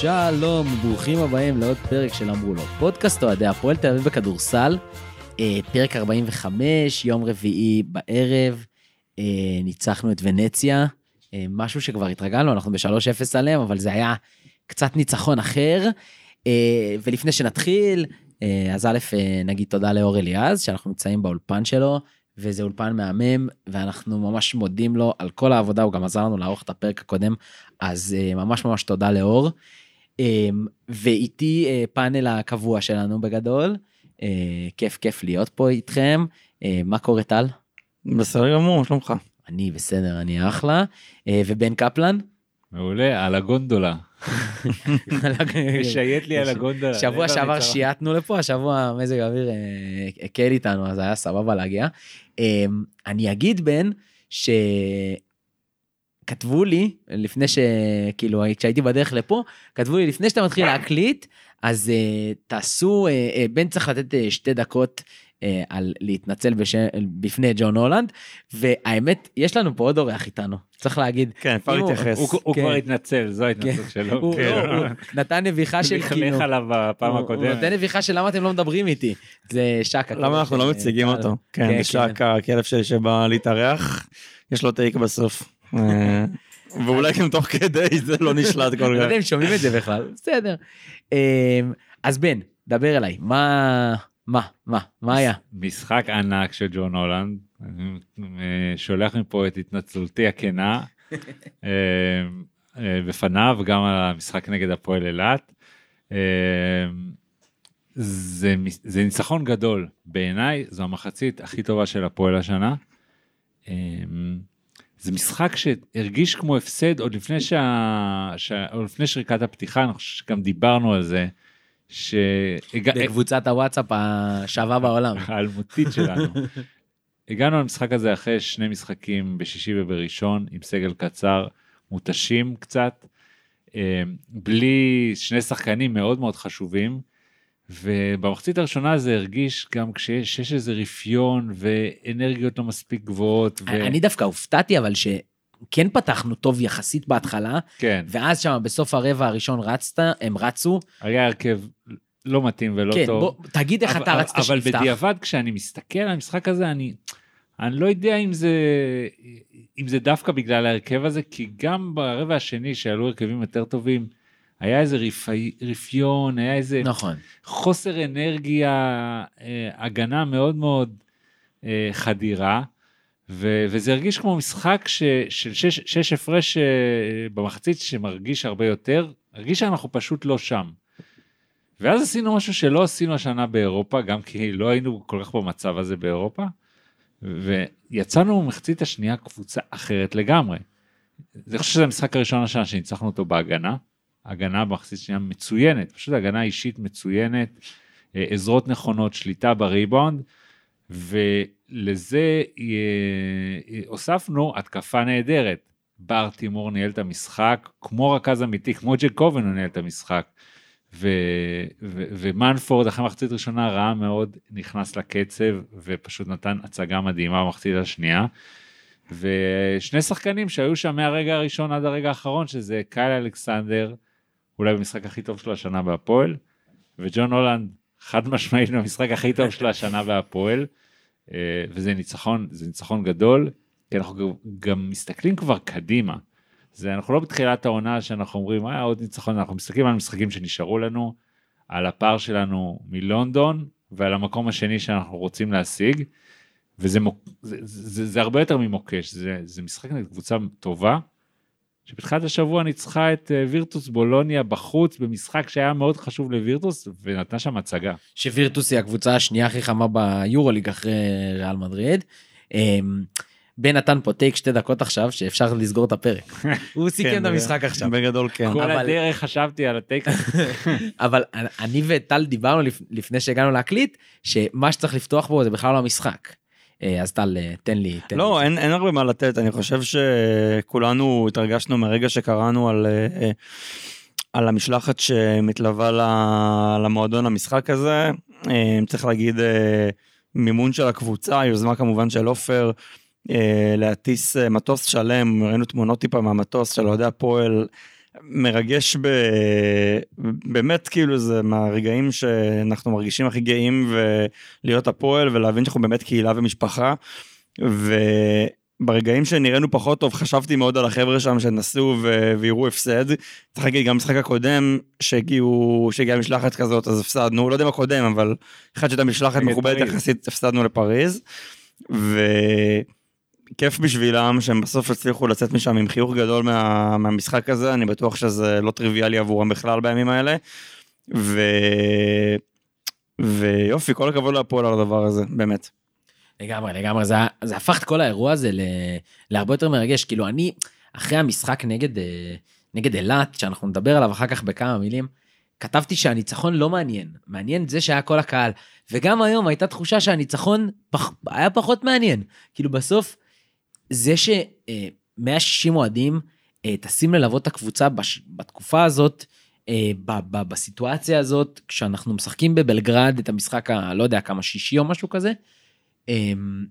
שלום, ברוכים הבאים לעוד פרק של אמרו לו. פודקאסט אוהדי הפועל תל אביב בכדורסל, אה, פרק 45, יום רביעי בערב, אה, ניצחנו את ונציה, אה, משהו שכבר התרגלנו, אנחנו ב-3-0 עליהם, אבל זה היה קצת ניצחון אחר. ולפני שנתחיל, אז א', נגיד תודה לאור אליעז, שאנחנו נמצאים באולפן שלו, וזה אולפן מהמם, ואנחנו ממש מודים לו על כל העבודה, הוא גם עזר לנו לערוך את הפרק הקודם, אז ממש ממש תודה לאור. אה, ואיתי אה, פאנל הקבוע שלנו בגדול, אה, כיף כיף להיות פה איתכם. אה, מה קורה טל? בסדר גמור, שלומך. אני בסדר, אני אחלה. ובן קפלן? מעולה, על הגונדולה. שייט לי על הגונדולה. שבוע אין שעבר. שייטנו לפה, השבוע מזג האוויר הקל איתנו, אז היה סבבה להגיע. אה, אני אגיד, בן, שכתבו לי, לפני ש... כאילו, כשהייתי בדרך לפה, כתבו לי, לפני שאתה מתחיל להקליט, אז uh, תעשו, uh, uh, בן צריך לתת uh, שתי דקות uh, על להתנצל בש... בפני ג'ון הולנד, והאמת, יש לנו פה עוד אורח איתנו, צריך להגיד. כן, אפשר אם הוא-. הוא- הוא כן. כבר התנצל, זו ההתנצלות שלו. הוא, כן. לא, הוא נתן נביחה של כאילו, עליו בפעם הוא- הוא הקודמת. נותן נביחה של למה אתם לא מדברים איתי. זה שקה. למה אנחנו לא מציגים אותו? כן, זה שק הכלב שלי שבא להתארח, יש לו טייק בסוף. אה, ואולי גם תוך כדי זה לא נשלט כל לא יודע כך. אם שומעים את זה בכלל, בסדר. אמ, אז בן, דבר אליי, מה, מה, מה, מה היה? משחק ענק של ג'ון הולנד. אה, שולח מפה את התנצלותי הכנה אה, אה, בפניו, גם על המשחק נגד הפועל אילת. אה, זה זה ניצחון גדול בעיניי זו המחצית הכי טובה של הפועל השנה. זה משחק שהרגיש כמו הפסד עוד לפני שה... שה... עוד לפני שריקת הפתיחה אני חושב שגם דיברנו על זה. שהג... בקבוצת הוואטסאפ השווה בעולם. האלמותית שלנו. הגענו למשחק הזה אחרי שני משחקים בשישי ובראשון עם סגל קצר, מותשים קצת, אה, בלי שני שחקנים מאוד מאוד חשובים. ובמחצית הראשונה זה הרגיש גם כשיש שיש איזה רפיון ואנרגיות לא מספיק גבוהות. ו... אני דווקא הופתעתי, אבל שכן פתחנו טוב יחסית בהתחלה, כן, ואז שם בסוף הרבע הראשון רצת, הם רצו. היה הרכב לא מתאים ולא כן, טוב. בוא, תגיד איך אבל- אתה רצת אבל שיפתח. בדיעבד כשאני מסתכל על המשחק הזה אני אני לא יודע אם זה אם זה דווקא בגלל ההרכב הזה כי גם ברבע השני שעלו הרכבים יותר טובים היה איזה רפי, רפיון היה איזה נכון. חוסר אנרגיה אה, הגנה מאוד מאוד אה, חדירה. ו- וזה הרגיש כמו משחק ש- של שש, שש הפרש אה, במחצית שמרגיש הרבה יותר, הרגיש שאנחנו פשוט לא שם. ואז עשינו משהו שלא עשינו השנה באירופה, גם כי לא היינו כל כך במצב הזה באירופה, ויצאנו במחצית השנייה קבוצה אחרת לגמרי. אני חושב שזה המשחק הראשון השנה שניצחנו אותו בהגנה, הגנה במחצית השנייה מצוינת, פשוט הגנה אישית מצוינת, אה, עזרות נכונות, שליטה בריבאונד, ולזה אה, הוספנו התקפה נהדרת. בר תימור ניהל את המשחק, כמו רכז אמיתי, כמו ג'קובן הוא ניהל את המשחק. ו, ו, ומנפורד אחרי מחצית ראשונה ראה מאוד, נכנס לקצב ופשוט נתן הצגה מדהימה במחצית השנייה. ושני שחקנים שהיו שם מהרגע הראשון עד הרגע האחרון, שזה קייל אלכסנדר, אולי במשחק הכי טוב שלו השנה בהפועל, וג'ון הולנד חד משמעית במשחק הכי טוב שלו השנה בהפועל, אה, וזה ניצחון, זה ניצחון גדול, כי אנחנו גם- מסתכלים כבר קדימה. זה אנחנו לא בתחילת העונה שאנחנו אומרים אה עוד ניצחון אנחנו מסתכלים על המשחקים שנשארו לנו על הפער שלנו מלונדון ועל המקום השני שאנחנו רוצים להשיג. וזה מוק, זה, זה, זה הרבה יותר ממוקש זה, זה משחק נגד קבוצה טובה שבתחילת השבוע ניצחה את אה, וירטוס בולוניה בחוץ במשחק שהיה מאוד חשוב לווירטוס ונתנה שם הצגה. שווירטוס היא הקבוצה השנייה הכי חמה ביורוליג אחרי ריאל מדריד. אמ, בן נתן פה טייק שתי דקות עכשיו שאפשר לסגור את הפרק. הוא סיכם כן, את המשחק עכשיו. בגדול כן. כל אבל- הדרך חשבתי על הטייק הזה. אבל אני וטל דיברנו לפ- לפני שהגענו להקליט שמה שצריך לפתוח בו זה בכלל לא המשחק. אה, אז טל אה, תן לי. תן לא, לי. אין, אין הרבה מה לתת, אני חושב שכולנו התרגשנו מהרגע שקראנו על, אה, על המשלחת שמתלווה למועדון המשחק הזה. צריך להגיד, מימון של הקבוצה, יוזמה כמובן של עופר, להטיס מטוס שלם, ראינו תמונות טיפה מהמטוס של אוהדי הפועל, מרגש ב... באמת כאילו זה מהרגעים שאנחנו מרגישים הכי גאים ולהיות הפועל ולהבין שאנחנו באמת קהילה ומשפחה. וברגעים שנראינו פחות טוב חשבתי מאוד על החבר'ה שם שנסעו ו... ויראו הפסד. צריך להגיד גם במשחק הקודם שהגיעו שהגיעה משלחת כזאת אז הפסדנו לא יודע אם הקודם אבל אחד שהייתה משלחת מכובדת יחסית הפסדנו לפריז. ו... כיף בשבילם שהם בסוף הצליחו לצאת משם עם חיוך גדול מה, מהמשחק הזה, אני בטוח שזה לא טריוויאלי עבורם בכלל בימים האלה. ו... ויופי, כל הכבוד להפועל על הדבר הזה, באמת. לגמרי, לגמרי, זה, זה הפך את כל האירוע הזה ל, להרבה יותר מרגש. כאילו, אני, אחרי המשחק נגד, אה, נגד אילת, שאנחנו נדבר עליו אחר כך בכמה מילים, כתבתי שהניצחון לא מעניין, מעניין זה שהיה כל הקהל. וגם היום הייתה תחושה שהניצחון פח, היה פחות מעניין. כאילו, בסוף, זה ש-160 אוהדים אה, טסים ללוות את הקבוצה בש... בתקופה הזאת, אה, ב- ב- בסיטואציה הזאת, כשאנחנו משחקים בבלגרד את המשחק הלא יודע כמה שישי או משהו כזה, אמ,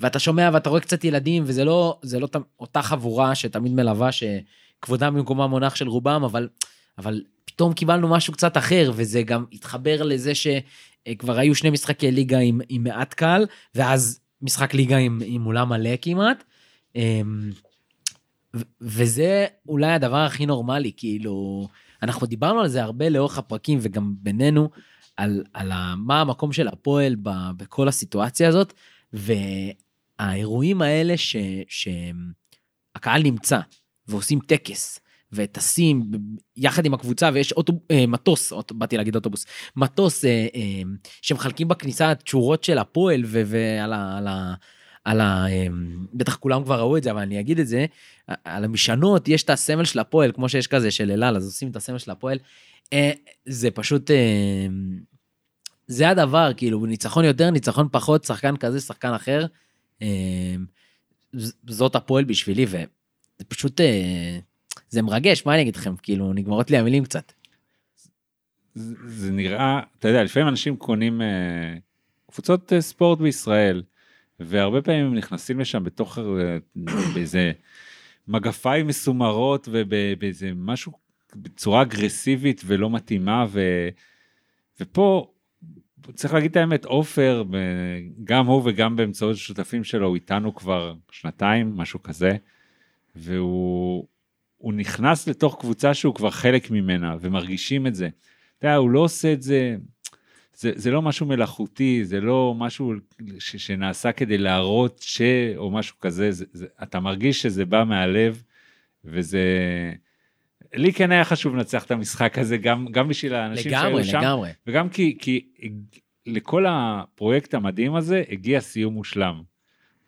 ואתה שומע ואתה רואה קצת ילדים, וזה לא, לא אותה חבורה שתמיד מלווה, שכבודם במקומם מונח של רובם, אבל, אבל פתאום קיבלנו משהו קצת אחר, וזה גם התחבר לזה שכבר היו שני משחקי ליגה עם, עם מעט קהל, ואז משחק ליגה עם, עם אולם מלא כמעט. אמ, וזה אולי הדבר הכי נורמלי, כאילו, אנחנו דיברנו על זה הרבה לאורך הפרקים וגם בינינו, על, על מה המקום של הפועל ב, בכל הסיטואציה הזאת, והאירועים האלה ש, שהקהל נמצא ועושים טקס. וטסים יחד עם הקבוצה ויש אוטו, אה, מטוס, אוט, באתי להגיד אוטובוס, מטוס אה, אה, שמחלקים בכניסה תשורות של הפועל ועל ה, על ה. אמ, בטח כולם כבר ראו את זה, אבל אני אגיד את זה, על המשענות יש את הסמל של הפועל, כמו שיש כזה של אלעל, אז עושים את הסמל של הפועל. אה, זה פשוט... אה, זה הדבר, כאילו, ניצחון יותר, ניצחון פחות, שחקן כזה, שחקן אחר. אה, זאת הפועל בשבילי, וזה פשוט... זה מרגש, מה אני אגיד לכם? כאילו, נגמרות לי המילים קצת. זה, נראה, אתה יודע, לפעמים אנשים קונים קבוצות ספורט בישראל. והרבה פעמים הם נכנסים לשם בתוך אה, באיזה מגפיים מסומרות ובאיזה משהו בצורה אגרסיבית ולא מתאימה ו, ופה צריך להגיד את האמת עופר גם הוא וגם באמצעות השותפים שלו הוא איתנו כבר שנתיים משהו כזה והוא הוא נכנס לתוך קבוצה שהוא כבר חלק ממנה ומרגישים את זה. אתה יודע, הוא לא עושה את זה זה, זה לא משהו מלאכותי, זה לא משהו ש, שנעשה כדי להראות ש... או משהו כזה, זה, זה, אתה מרגיש שזה בא מהלב, וזה... לי כן היה חשוב לנצח את המשחק הזה, גם, גם בשביל האנשים לגמרי, שהיו שם. לגמרי. וגם כי, כי לכל הפרויקט המדהים הזה הגיע סיום מושלם.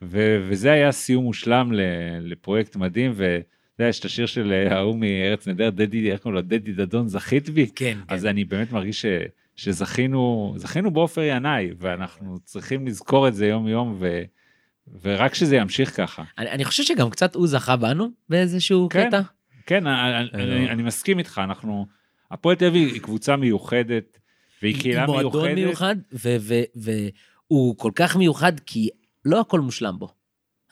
ו, וזה היה סיום מושלם לפרויקט מדהים, ו... אתה יודע, יש את השיר של ההוא מארץ נהדרת, דדי, איך קוראים לו? דדי דדון זכית בי? כן, אז כן. אני באמת מרגיש. שזכינו, זכינו בעופר ינאי, ואנחנו צריכים לזכור את זה יום יום, ו, ורק שזה ימשיך ככה. אני, אני חושב שגם קצת הוא זכה בנו באיזשהו כן, קטע. כן, אני, אני, אני מסכים איתך, אנחנו, הפועל תל אביב היא קבוצה מיוחדת, והיא קהילה מיוחדת. מועדון מיוחד, והוא כל כך מיוחד כי לא הכל מושלם בו.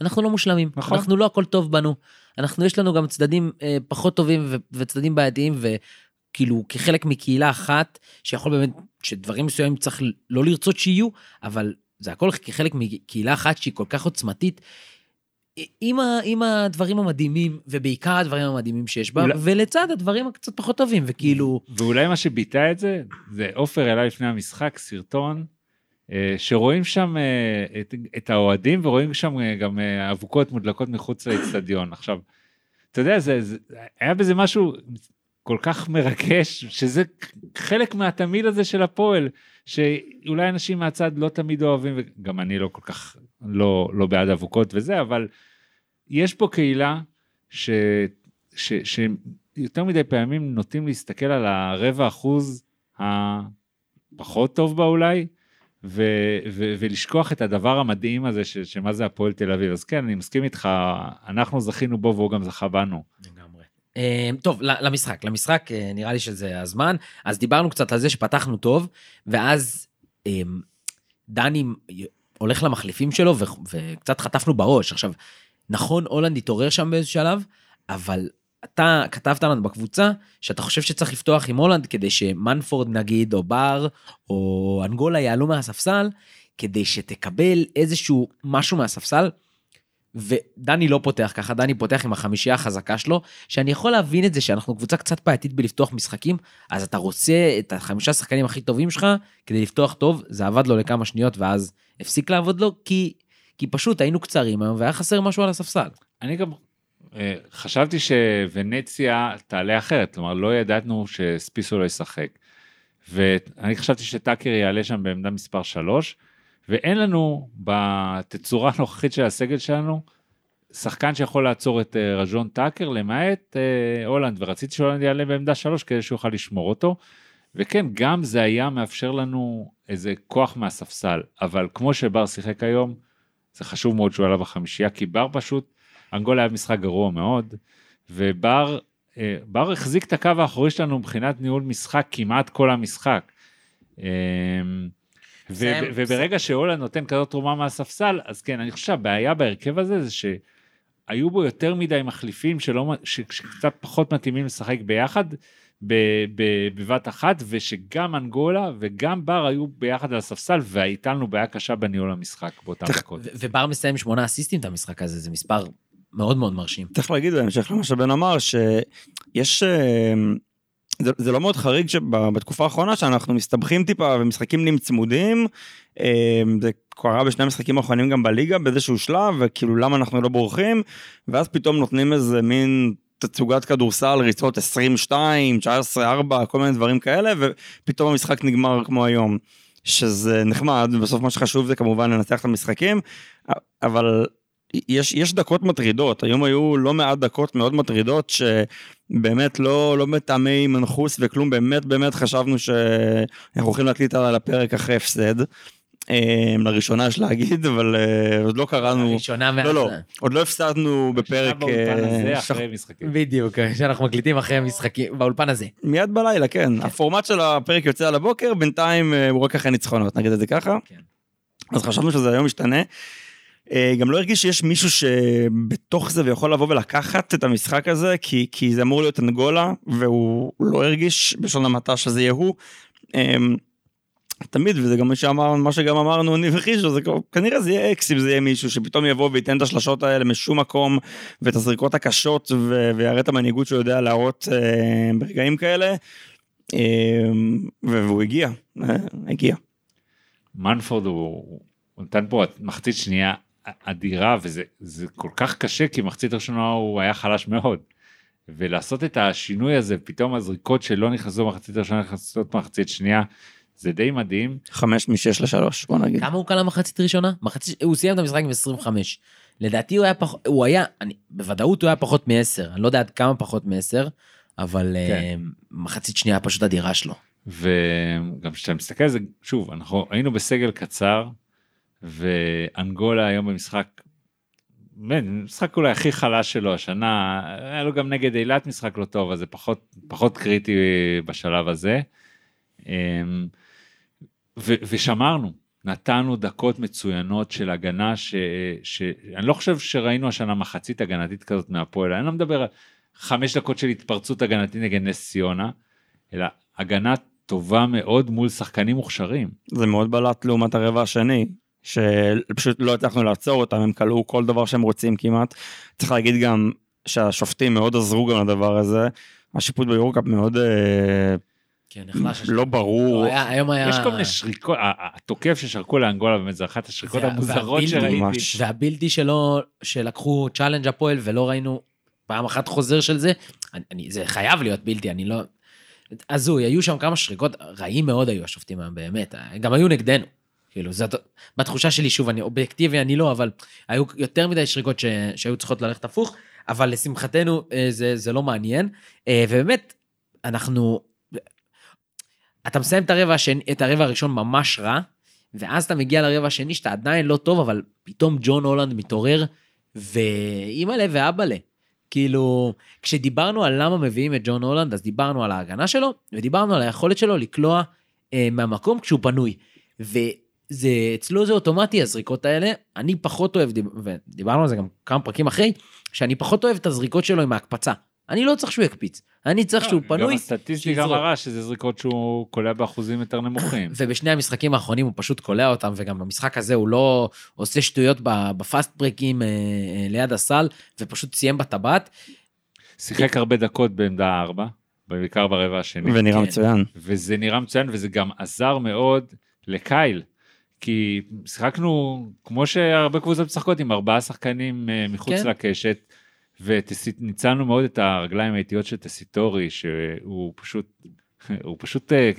אנחנו לא מושלמים, נכון. אנחנו לא הכל טוב בנו. אנחנו, יש לנו גם צדדים אה, פחות טובים ו- וצדדים בעייתיים, וכאילו כחלק מקהילה אחת, שיכול באמת, שדברים מסוימים צריך לא לרצות שיהיו, אבל זה הכל כחלק מקהילה אחת שהיא כל כך עוצמתית, עם, ה, עם הדברים המדהימים, ובעיקר הדברים המדהימים שיש בה, אולי- ולצד הדברים הקצת פחות טובים, וכאילו, ואולי מה שביטא את זה, זה עופר העלה לפני המשחק סרטון, אה, שרואים שם אה, את, את האוהדים ורואים שם אה, גם אבוקות מודלקות מחוץ לאצטדיון. עכשיו, אתה יודע, זה, זה, היה בזה משהו כל כך מרגש, שזה חלק מהתמיד הזה של הפועל, שאולי אנשים מהצד לא תמיד אוהבים, וגם אני לא כל כך, לא, לא בעד אבוקות וזה, אבל יש פה קהילה ש, ש, שיותר מדי פעמים נוטים להסתכל על הרבע אחוז הפחות טוב בה אולי, ו, ו, ולשכוח את הדבר המדהים הזה, ש, שמה זה הפועל תל אביב. אז כן, אני מסכים איתך, אנחנו זכינו בו והוא גם זכה בנו. לגמרי. אה, טוב, למשחק, למשחק אה, נראה לי שזה הזמן. אז דיברנו קצת על זה שפתחנו טוב, ואז אה, דני הולך למחליפים שלו וקצת חטפנו בראש. עכשיו, נכון, הולנד התעורר שם באיזשהו שלב, אבל אתה כתבת לנו בקבוצה שאתה חושב שצריך לפתוח עם הולנד כדי שמנפורד נגיד, או בר, או אנגולה יעלו מהספסל, כדי שתקבל איזשהו משהו מהספסל. ודני לא פותח ככה, דני פותח עם החמישייה החזקה שלו, שאני יכול להבין את זה שאנחנו קבוצה קצת בעייתית בלפתוח משחקים, אז אתה רוצה את החמישה שחקנים הכי טובים שלך כדי לפתוח טוב, זה עבד לו לכמה שניות ואז הפסיק לעבוד לו, כי, כי פשוט היינו קצרים היום והיה חסר משהו על הספסל. אני גם אה, חשבתי שוונציה תעלה אחרת, כלומר לא ידענו שספיסו לא ישחק. ואני חשבתי שטאקר יעלה שם בעמדה מספר 3, ואין לנו בתצורה הנוכחית של הסגל שלנו, שחקן שיכול לעצור את אה, רז'ון טאקר, למעט אה, הולנד, ורציתי שהולנד יעלה בעמדה 3 כדי שהוא יוכל לשמור אותו. וכן, גם זה היה מאפשר לנו איזה כוח מהספסל, אבל כמו שבר שיחק היום, זה חשוב מאוד שהוא עלה בחמישייה, כי בר פשוט, אנגולה היה משחק גרוע מאוד, ובר אה, בר החזיק את הקו האחורי שלנו מבחינת ניהול משחק כמעט כל המשחק. ו- וברגע שהולנד נותן כזאת תרומה מהספסל, אז כן, אני חושב שהבעיה בהרכב הזה זה שהיו בו יותר מדי מחליפים שלא, שקצת פחות מתאימים לשחק ביחד. בבת אחת, ושגם אנגולה וגם בר היו ביחד על הספסל, והייתה לנו בעיה קשה בניהול המשחק באותן דקות. ובר מסיים שמונה אסיסטים את המשחק הזה, זה מספר מאוד מאוד מרשים. צריך להגיד בהמשך למה שבן אמר, שיש... זה, זה לא מאוד חריג שבתקופה האחרונה שאנחנו מסתבכים טיפה ומשחקים נהיים צמודים. אה, זה קרה בשני המשחקים האחרונים גם בליגה באיזשהו שלב וכאילו למה אנחנו לא בורחים ואז פתאום נותנים איזה מין תצוגת כדורסל ריצות 22 19 4 כל מיני דברים כאלה ופתאום המשחק נגמר כמו היום. שזה נחמד בסוף מה שחשוב זה כמובן לנצח את המשחקים אבל יש, יש דקות מטרידות, היום היו לא מעט דקות מאוד מטרידות שבאמת לא, לא מטעמי מנחוס וכלום, באמת באמת חשבנו שאנחנו הולכים להקליט על הפרק אחרי הפסד. אה, לראשונה יש להגיד, אבל אה, עוד לא קראנו, לראשונה לא, לא, עוד לא הפסדנו בפרק, אה, אחרי משחקים. בדיוק, שאנחנו מקליטים אחרי משחקים, באולפן הזה. מיד בלילה, כן, הפורמט של הפרק יוצא על הבוקר, בינתיים הוא רק אחרי ניצחונות, נגיד את זה ככה. כן. אז חשבנו שזה היום משתנה. אה, גם לא הרגיש שיש מישהו שבתוך זה ויכול לבוא ולקחת את המשחק הזה, כי, כי זה אמור להיות אנגולה, והוא לא הרגיש בשון המעטה שזה יהיה הוא. אמ, תמיד, וזה גם מה שאמר, מה שגם אמרנו אני וחישו, זה כנראה זה יהיה אקס אם זה יהיה מישהו שפתאום יבוא וייתן את השלשות האלה משום מקום, ואת הזריקות הקשות, ויראה את המנהיגות שהוא יודע להראות אה, ברגעים כאלה. אה, והוא הגיע, אה, הגיע. מנפורד הוא, הוא נתן פה מחצית שנייה אדירה וזה כל כך קשה כי מחצית ראשונה הוא היה חלש מאוד. ולעשות את השינוי הזה פתאום הזריקות שלא נכנסו במחצית ראשונה נכנסות במחצית שנייה זה די מדהים. חמש משש לשלוש בוא נגיד. כמה הוא קלע מחצית ראשונה? מחצית, הוא סיים את המשחק עם 25. לדעתי הוא היה פחות, הוא היה, אני, בוודאות הוא היה פחות מ-10, אני לא יודע עד כמה פחות מ-10, אבל כן. uh, מחצית שנייה פשוט אדירה שלו. וגם כשאתה מסתכל על זה, שוב, אנחנו היינו בסגל קצר, ואנגולה היום במשחק, משחק אולי הכי חלש שלו השנה, היה לו גם נגד אילת משחק לא טוב, אז זה פחות, פחות קריטי בשלב הזה. אמ, ו, ושמרנו, נתנו דקות מצוינות של הגנה ש, שאני לא חושב שראינו השנה מחצית הגנתית כזאת מהפועל, אני לא מדבר על חמש דקות של התפרצות הגנתית נגד נס ציונה, אלא הגנה טובה מאוד מול שחקנים מוכשרים. זה מאוד בלט לעומת הרבע השני, שפשוט לא הצלחנו לעצור אותם, הם כלאו כל דבר שהם רוצים כמעט. צריך להגיד גם שהשופטים מאוד עזרו גם לדבר הזה. השיפוט ביורקאפ מאוד אה, כן, לא ברור. לא, היה, היום היה... יש כל מיני שריקות, התוקף ששרקו לאנגולה באמת זה אחת השריקות המוזרות שראיתי. והבלתי שלו, שלקחו challenge הפועל ולא ראינו פעם אחת חוזר של זה, אני, אני, זה חייב להיות בלתי, אני לא... הזוי, היו שם כמה שריקות, רעים מאוד היו השופטים היום, באמת, גם היו נגדנו. כאילו, זאת, בתחושה שלי, שוב, אני אובייקטיבי, אני לא, אבל היו יותר מדי שריקות ש, שהיו צריכות ללכת הפוך, אבל לשמחתנו אה, זה, זה לא מעניין. אה, ובאמת, אנחנו... אתה מסיים את הרבע, השני, את הרבע הראשון ממש רע, ואז אתה מגיע לרבע השני שאתה עדיין לא טוב, אבל פתאום ג'ון הולנד מתעורר, ואימא'לה ואבא'לה. כאילו, כשדיברנו על למה מביאים את ג'ון הולנד, אז דיברנו על ההגנה שלו, ודיברנו על היכולת שלו לקלוע אה, מהמקום כשהוא פנוי. ו... זה, אצלו זה אוטומטי הזריקות האלה, אני פחות אוהב, ודיברנו על זה גם כמה פרקים אחרי, שאני פחות אוהב את הזריקות שלו עם ההקפצה. אני לא צריך שהוא יקפיץ. אני צריך שהוא לא, גם פנוי, הסטטיסטיקה שיזרוק. מראה שזה זריקות שהוא קולע באחוזים יותר נמוכים. ובשני המשחקים האחרונים הוא פשוט קולע אותם, וגם במשחק הזה הוא לא עושה שטויות בפאסט ברקים אה, אה, ליד הסל, ופשוט סיים בטבעת. שיחק הרבה דקות בעמדה 4, בעיקר ברבע השני. ונראה כן. מצוין. וזה נראה מצוין וזה גם עזר מאוד לקייל. כי שיחקנו כמו שהרבה קבוצות משחקות עם ארבעה שחקנים אה, מחוץ כן. לקשת וניצלנו מאוד את הרגליים האיטיות של טסיטורי שהוא פשוט הוא פשוט אה,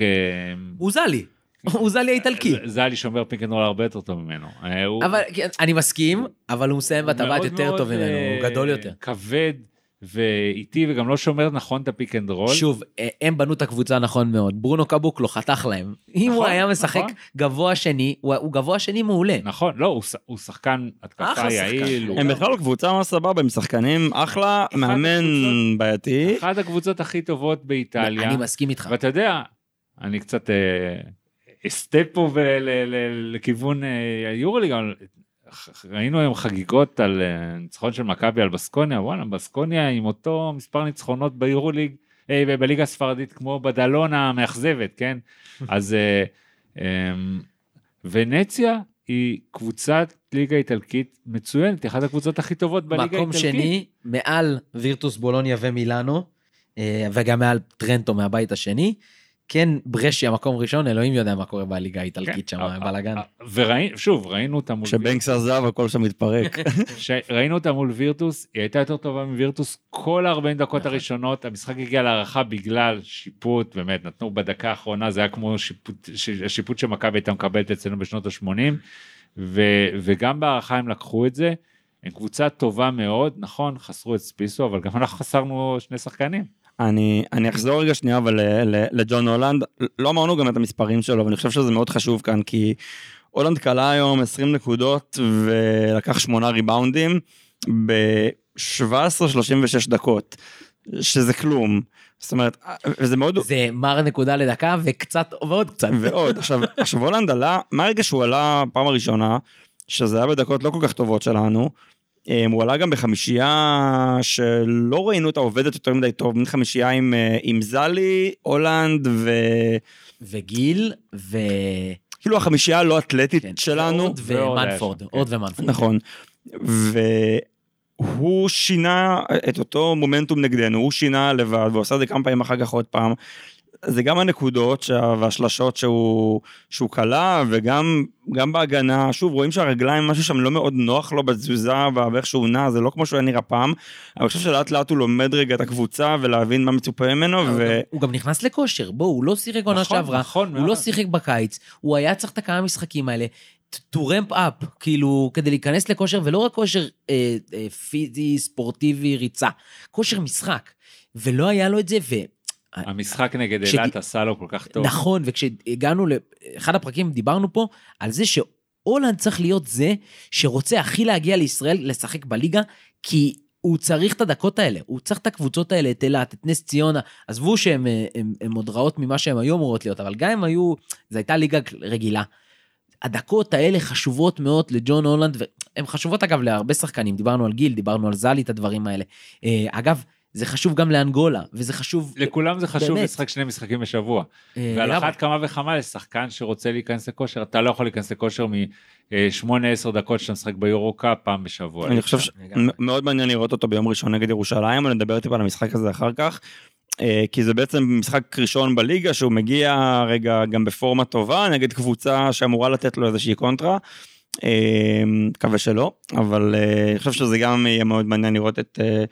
הוא זלי, הוא זלי האיטלקי. זלי שומר pick and roll הרבה יותר טוב ממנו. אה, הוא- אבל כן, אני מסכים, אבל הוא מסיים בטבעת יותר מאוד, טוב ממנו, הוא גדול יותר. כבד ואיטי וגם לא שומר נכון את ה pick and roll. שוב, אה, הם בנו את הקבוצה נכון מאוד. ברונו קבוקלו חתך להם. אם הוא נכון, היה משחק נכון. גבוה שני, הוא הוא גבוה שני מעולה. נכון, לא, הוא הוא שחקן התקפה. יעיל. הוא- הם בכלל קבוצה ממש סבבה, הם שחקנים אחלה, מאמן הקבוצות- בעייתי. אחת הקבוצות הכי טובות באיטליה. אני מסכים איתך. ואתה יודע, אני קצת אה, אסטה פה לכיוון אה, היורוליג, ראינו היום חגיגות על אה, ניצחון של מכבי על בסקוניה, וואלה, בסקוניה עם אותו מספר ניצחונות ביורוליג, אה, ב- בליגה הספרדית כמו בדלונה המאכזבת, כן? אז אה, אה, ונציה היא קבוצת ליגה איטלקית מצוינת, היא אחת הקבוצות הכי טובות בליגה האיטלקית. מקום שני, מעל וירטוס בולוניה ומילאנו, אה, וגם מעל טרנטו מהבית השני. כן, ברשיה מקום ראשון, אלוהים יודע מה קורה בליגה האיטלקית שם, אה, בלאגן. וראינו, שוב, ראינו אותה מול כשבנקס עזב הכל שם מתפרק. ראינו אותה מול וירטוס, היא הייתה יותר טובה מווירטוס כל ה-40 דקות נכון. הראשונות, המשחק הגיע להערכה בגלל שיפוט, באמת, נתנו בדקה האחרונה, זה היה כמו השיפוט שמכבי הייתה מקבלת אצלנו בשנות ה-80, וגם בהערכה הם לקחו את זה. הם קבוצה טובה מאוד, נכון, חסרו את ספיסו, אבל גם אנחנו חסרנו שני שחקנים. אני, אני אחזור רגע שנייה אבל ל- לג'ון הולנד, לא אמרנו גם את המספרים שלו, ואני חושב שזה מאוד חשוב כאן, כי הולנד כלה היום 20 נקודות ולקח 8 ריבאונדים ב-17-36 דקות, שזה כלום. זאת אומרת, וזה מאוד... זה מר נקודה לדקה וקצת, ועוד קצת. ועוד, עכשיו, עכשיו הולנד עלה, מהרגע שהוא עלה פעם הראשונה, שזה היה בדקות לא כל כך טובות שלנו, הוא עלה גם בחמישייה שלא ראינו אותה עובדת יותר מדי טוב, מין חמישייה עם, אה, עם זלי, הולנד ו... וגיל, ו... כאילו החמישייה הלא אתלטית כן, שלנו. עוד ומנפורד, שם, עוד כן. ומנפורד. נכון. והוא שינה את אותו מומנטום נגדנו, הוא שינה לבד, והוא עשה את זה כמה פעמים אחר כך עוד פעם. זה גם הנקודות שה- והשלשות שהוא, שהוא כלה, וגם גם בהגנה, שוב, רואים שהרגליים, משהו שם לא מאוד נוח לו בתזוזה ואיך שהוא נע, זה לא כמו שהוא היה נראה פעם, אבל אני חושב שלאט לאט הוא לומד רגע את הקבוצה ולהבין מה מצופה ממנו, ו... הוא גם נכנס לכושר, בוא, הוא לא שיחק עונה נכון, שעברה, נכון הוא לא מאוד. שיחק בקיץ, הוא היה צריך את הכמה משחקים האלה, to ramp up, כאילו, כדי להיכנס לכושר, ולא רק כושר אה, אה, פיזי, ספורטיבי, ריצה, כושר משחק. ולא היה לו את זה. המשחק נגד כשג- אילת עשה לו כל כך טוב. נכון, וכשהגענו לאחד הפרקים, דיברנו פה על זה שהולנד צריך להיות זה שרוצה הכי להגיע לישראל לשחק בליגה, כי הוא צריך את הדקות האלה, הוא צריך את הקבוצות האלה, את אילת, את נס ציונה, עזבו שהן אה, עוד רעות ממה שהן היו אמורות להיות, אבל גם אם היו, זו הייתה ליגה רגילה. הדקות האלה חשובות מאוד לג'ון הולנד, והן חשובות אגב להרבה שחקנים, דיברנו על גיל, דיברנו על זלי, את הדברים האלה. אה, אגב, זה חשוב גם לאנגולה, וזה חשוב... לכולם זה חשוב באמת. לשחק שני משחקים בשבוע. אה, ועל. אחת כמה וכמה לשחקן שרוצה להיכנס לכושר, אתה לא יכול להיכנס לכושר מ-8-10 דקות שאתה משחק ביורו קאפ פעם בשבוע. אני חושב. שמאוד מעניין לראות אותו ביום ראשון נגד ירושלים, אבל נדבר טיפה על המשחק הזה אחר כך. אה, כי זה בעצם משחק ראשון בליגה שהוא מגיע רגע גם בפורמה טובה נגד קבוצה שאמורה לתת לו איזושהי קונטרה. אה, מקווה שלא, אבל אה, אני חושב שזה גם יהיה מאוד מעניין לראות את, אה,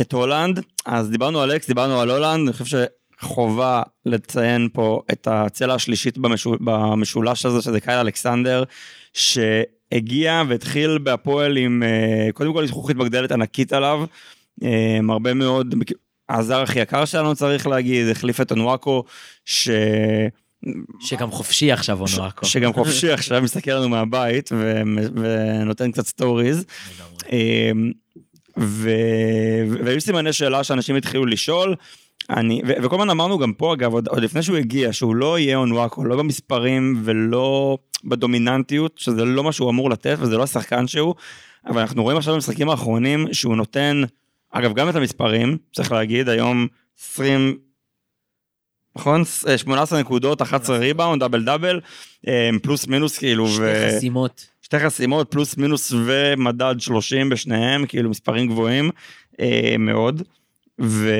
את הולנד. אז דיברנו על אקס, דיברנו על הולנד, אני חושב שחובה לציין פה את הצלע השלישית במשול, במשולש הזה, שזה קייל אלכסנדר, שהגיע והתחיל בהפועל עם אה, קודם כל זכוכית מגדלת ענקית עליו, אה, הרבה מאוד, הזר הכי יקר שלנו צריך להגיד, החליף את אונואקו, ש... שגם חופשי עכשיו אונואקו. שגם חופשי עכשיו מסתכל לנו מהבית ו... ונותן קצת stories. ו... והיו סימני שאלה שאנשים התחילו לשאול. אני, ו- וכל הזמן אמרנו גם פה אגב, עוד, עוד לפני שהוא הגיע, שהוא לא יהיה אונוואקו, לא במספרים ולא בדומיננטיות, שזה לא מה שהוא אמור לתת וזה לא השחקן שהוא, אבל אנחנו רואים עכשיו במשחקים האחרונים שהוא נותן אגב, גם את המספרים, צריך להגיד, היום 20, נכון? אה, 18 נקודות, 11 ריבאונד, double double, אה, פלוס מינוס כאילו, שתי ו... חסימות. שתי חסימות, פלוס מינוס ומדד 30 בשניהם, כאילו מספרים גבוהים אה, מאוד. ו...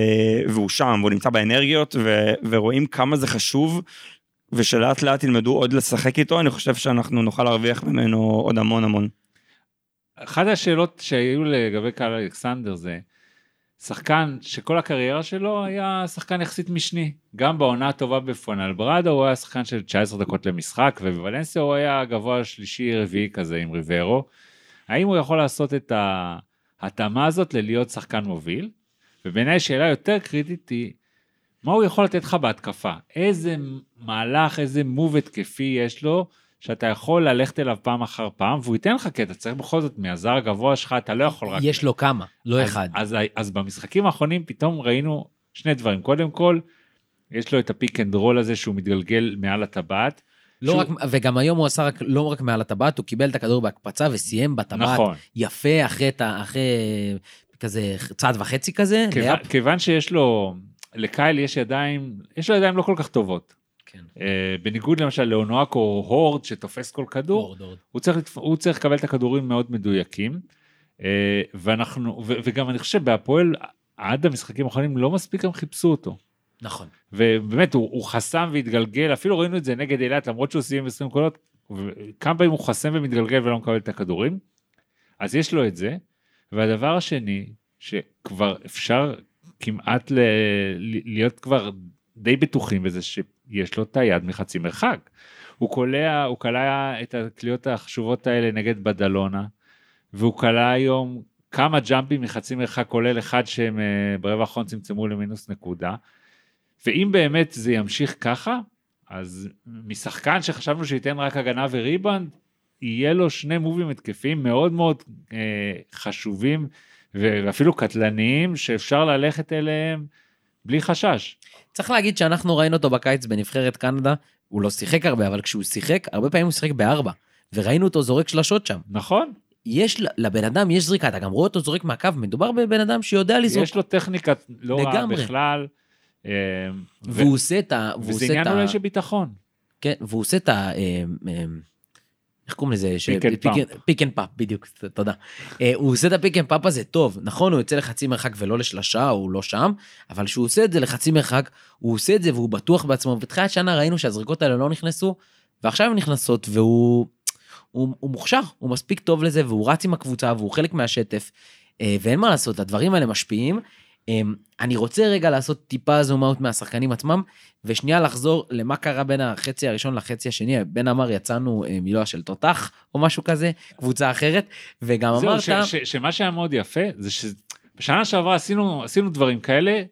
והוא שם, והוא נמצא באנרגיות, ו... ורואים כמה זה חשוב, ושלאט לאט ילמדו עוד לשחק איתו, אני חושב שאנחנו נוכל להרוויח ממנו עוד המון המון. אחת השאלות שהיו לגבי קהל אלכסנדר זה, שחקן שכל הקריירה שלו היה שחקן יחסית משני. גם בעונה הטובה בפונלברדו הוא היה שחקן של 19 דקות למשחק, ובוולנסיה הוא היה גבוה שלישי רביעי כזה עם ריברו. האם הוא יכול לעשות את ההתאמה הזאת ללהיות שחקן מוביל? ובעיניי שאלה יותר קריטית היא, מה הוא יכול לתת לך בהתקפה? איזה מהלך, איזה move התקפי יש לו, שאתה יכול ללכת אליו פעם אחר פעם, והוא ייתן לך קטע, צריך בכל זאת מהזר הגבוה שלך, אתה לא יכול רק... יש לו כמה, לא אז, אחד. אז, אז, אז במשחקים האחרונים פתאום ראינו שני דברים. קודם כל, יש לו את ה pick and roll הזה שהוא מתגלגל מעל הטבעת. לא שהוא- רק, וגם היום הוא עשה רק, לא רק מעל הטבעת, הוא קיבל את הכדור בהקפצה וסיים בטבעת. נכון. יפה, אחרי, אחרי כזה צעד וחצי כזה. לאפ. כיוון שיש לו, לקייל יש ידיים, יש לו ידיים לא כל כך טובות. כן. אה, בניגוד למשל לאונואקו או הורד שתופס כל כדור, הורד, הורד. הוא צריך, הוא צריך לקבל את הכדורים מאוד מדויקים. אה, ואנחנו, ו, וגם אני חושב בהפועל, עד המשחקים האחרונים לא מספיק הם חיפשו אותו. נכון. ובאמת הוא, הוא חסם והתגלגל, אפילו ראינו את זה נגד אילת למרות שהוא סיים 20 קולות, כמה פעמים הוא חסם ומתגלגל ולא מקבל את הכדורים. אז יש לו את זה. והדבר השני, שכבר אפשר כמעט ל- להיות כבר די בטוחים בזה שיש לו את היד מחצי מרחק. הוא קולע, הוא קלע את הקליעות החשובות האלה נגד בדלונה, והוא קלע היום כמה ג'אמפים מחצי מרחק כולל אחד שהם אה, ברבע האחרון צמצמו למינוס נקודה. ואם באמת זה ימשיך ככה, אז משחקן שחשבנו שייתן רק הגנה וריבנד, יהיה לו שני מובים התקפיים מאוד מאוד אה, חשובים ואפילו קטלניים שאפשר ללכת אליהם בלי חשש. צריך להגיד שאנחנו ראינו אותו בקיץ בנבחרת קנדה, הוא לא שיחק הרבה, אבל כשהוא שיחק, הרבה פעמים הוא שיחק בארבע. וראינו אותו זורק שלשות שם. נכון? יש, לבן אדם יש זריקה, אתה גם רואה אותו זורק מהקו, מדובר בבן אדם שיודע לזרוק. יש לו טכניקה לא רעה. בכלל. אה, ו- והוא עושה את ה... וזה עניין. אולי של ביטחון. כן, והוא עושה את ה... איך קוראים לזה? pick and pop. pick and pop, בדיוק, תודה. אה, הוא עושה את ה pick and pop הזה טוב, נכון, הוא יוצא לחצי מרחק ולא לשלשה, הוא לא שם, אבל כשהוא עושה את זה לחצי מרחק, הוא עושה את זה והוא בטוח בעצמו. בתחילת שנה ראינו שהזריקות האלה לא נכנסו, ועכשיו הן נכנסות, והוא הוא, הוא מוכשר, הוא מספיק טוב לזה, והוא רץ עם הקבוצה, והוא חלק מהשטף, אה, ואין מה לעשות, הדברים האלה משפיעים. אה, אני רוצה רגע לעשות טיפה זום אאוט מהשחקנים עצמם, ושנייה לחזור למה קרה בין החצי הראשון לחצי השני. בן אמר יצאנו אה, מילואה של תותח, או משהו כזה, קבוצה אחרת, וגם זהו, אמרת... ש- שמה שהיה מאוד יפה זה שבשנה שעברה עשינו עשינו דברים כאלה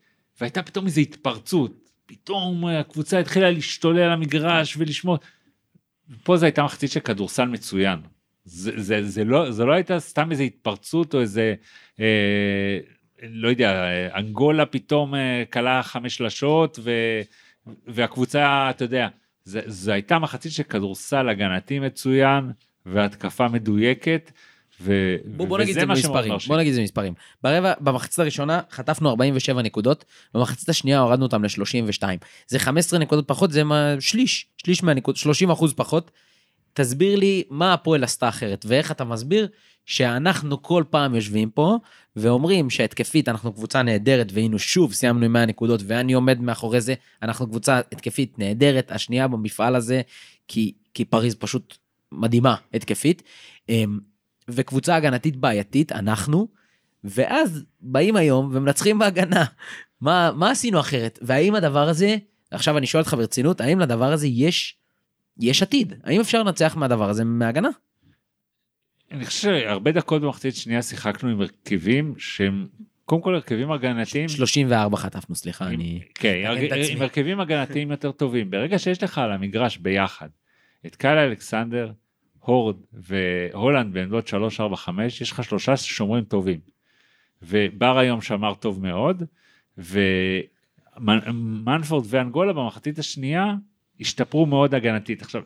והייתה פתאום איזו התפרצות פתאום אה, הקבוצה התחילה להשתולל על המגרש ולשמור. פה זו הייתה מחצית של כדורסל מצוין. זה, זה, זה, לא, זה לא הייתה סתם איזו התפרצות או איזה אה, לא יודע אה, אנגולה פתאום אה, כלה חמש שלשות ו, והקבוצה אתה יודע זה, זו הייתה מחצית של כדורסל הגנתי מצוין והתקפה מדויקת. ו... בוא, בוא נגיד וזה את זה מה שמאוד במספרים. בוא נגיד את זה במספרים. ברבע, במחצית הראשונה חטפנו 47 נקודות, במחצית השנייה הורדנו אותם ל-32. זה 15 נקודות פחות, זה מה, שליש, שליש מהנקודות, 30 אחוז פחות. תסביר לי מה הפועל עשתה אחרת, ואיך אתה מסביר שאנחנו כל פעם יושבים פה ואומרים שהתקפית אנחנו קבוצה נהדרת, והיינו שוב סיימנו עם 100 נקודות, ואני עומד מאחורי זה, אנחנו קבוצה התקפית נהדרת, השנייה במפעל הזה, כי, כי פריז פשוט מדהימה התקפית. אמ, וקבוצה הגנתית בעייתית, אנחנו, ואז באים היום ומנצחים בהגנה. מה, מה עשינו אחרת? והאם הדבר הזה, עכשיו אני שואל אותך ברצינות, האם לדבר הזה יש, יש עתיד? האם אפשר לנצח מהדבר הזה מהגנה? אני חושב שהרבה דקות במחצית שנייה שיחקנו עם הרכבים שהם קודם כל הרכבים הגנתיים. 34 חטפנו, סליחה, עם- אני... כן, אתקן את הר- עצמי. עם הרכבים הגנתיים יותר טובים. ברגע שיש לך על המגרש ביחד את קאלה אלכסנדר, הורד והולנד בעמדות 3, 4, 5, יש לך שלושה שומרים טובים. ובר היום שמר טוב מאוד, ומנפורד ואנגולה במחצית השנייה השתפרו מאוד הגנתית. עכשיו,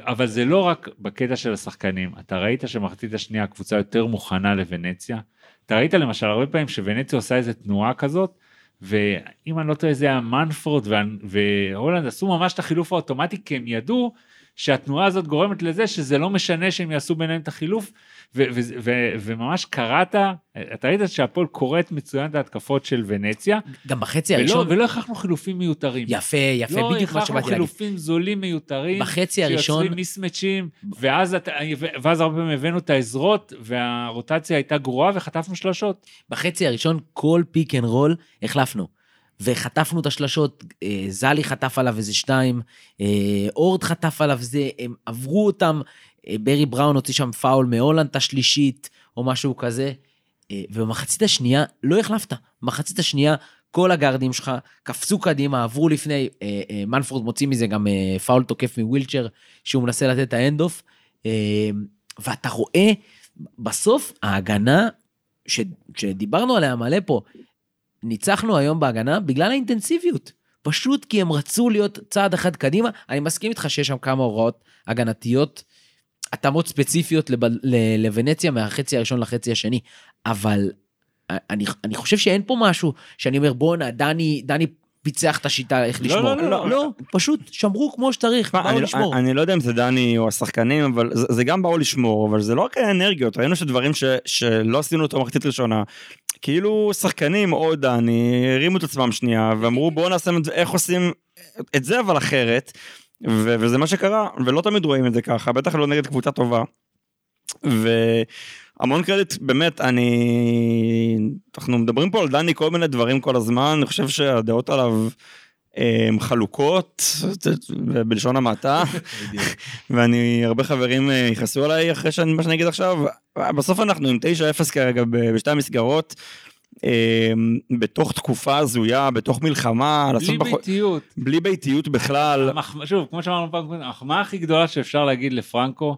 אבל זה לא רק בקטע של השחקנים, אתה ראית שמחצית השנייה הקבוצה יותר מוכנה לוונציה, אתה ראית למשל הרבה פעמים שוונציה עושה איזה תנועה כזאת, ואם אני לא טועה זה היה מנפורד וה- והולנד עשו ממש את החילוף האוטומטי כי הם ידעו שהתנועה הזאת גורמת לזה שזה לא משנה שהם יעשו ביניהם את החילוף וממש קראת, אתה ראית שהפועל קוראת מצוין את ההתקפות של ונציה גם בחצי ולא, הראשון, ולא הכרחנו חילופים מיותרים. יפה, יפה, לא בדיוק מה הכרחנו שבאתי להגיד. חילופים זולים מיותרים, בחצי הראשון, שיוצרים מיסמצ'ים, ואז, ואז הרבה פעמים הבאנו את העזרות, והרוטציה הייתה גרועה וחטפנו שלושות. בחצי הראשון כל pick and roll החלפנו. וחטפנו את השלשות, אה, זלי חטף עליו איזה שתיים, אה, אורד חטף עליו זה, הם עברו אותם, ברי בראון הוציא שם פאול מהולנד השלישית, או משהו כזה, אה, ובמחצית השנייה לא החלפת. במחצית השנייה כל הגארדים שלך קפצו קדימה, עברו לפני, אה, אה, מנפורד מוציא מזה גם אה, פאול תוקף מווילטג'ר, שהוא מנסה לתת את ה hand off, אה, ואתה רואה, בסוף ההגנה, ש, שדיברנו עליה מלא פה, ניצחנו היום בהגנה בגלל האינטנסיביות. פשוט כי הם רצו להיות צעד אחד קדימה. אני מסכים איתך שיש שם כמה הוראות הגנתיות, התאמות ספציפיות לב, לוונציה מהחצי הראשון לחצי השני, אבל אני, אני חושב שאין פה משהו שאני אומר, בואנה, דני, דני פיצח את השיטה איך לא, לשמור. לא, לא, לא. לא, פשוט שמרו כמו שצריך, באו אני, לשמור. אני, לא יודע אם זה דני או השחקנים, אבל זה, גם באו לשמור, אבל זה לא רק האנרגיות, ראינו שדברים ש, שלא עשינו אותו במחצית ראשונה, כאילו שחקנים או דני הרימו את עצמם שנייה ואמרו בואו נעשה איך עושים את זה אבל אחרת, ו, וזה מה שקרה, ולא תמיד רואים את זה ככה, בטח לא נגד קבוצה טובה. והמון קרדיט, באמת, אני... אנחנו מדברים פה על דני כל מיני דברים כל הזמן, אני חושב שהדעות עליו הם חלוקות, בלשון המעטה, ואני, הרבה חברים אה, יכעסו עליי אחרי שאני, מה שאני אגיד עכשיו, בסוף אנחנו עם 9-0 כרגע בשתי המסגרות. אה, בתוך תקופה הזויה, בתוך מלחמה, בלי ביתיות. בלי ביתיות בכלל. המח- שוב, כמו שאמרנו פעם קודם, המחמאה הכי גדולה שאפשר להגיד לפרנקו,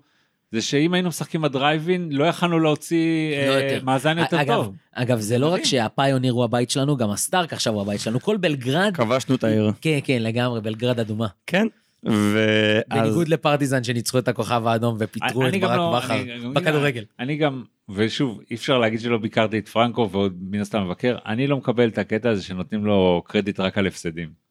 זה שאם היינו משחקים בדרייבין, לא יכלנו להוציא לא אה, יותר. מאזן יותר אגב, טוב. אגב, זה לא רק. שהפיוניר הוא הבית שלנו, גם הסטארק עכשיו הוא הבית שלנו. כל בלגרד, כבשנו את העיר. כן, כן, לגמרי, בלגרד אדומה. כן. ואז... בניגוד לפרטיזן שניצחו את הכוכב האדום ופיטרו את ברק לא- בכר בכדורגל. אני גם, ושוב, אי אפשר להגיד שלא ביקרתי את פרנקו ועוד מן הסתם מבקר, אני לא מקבל את הקטע הזה שנותנים לו קרדיט רק על הפסדים.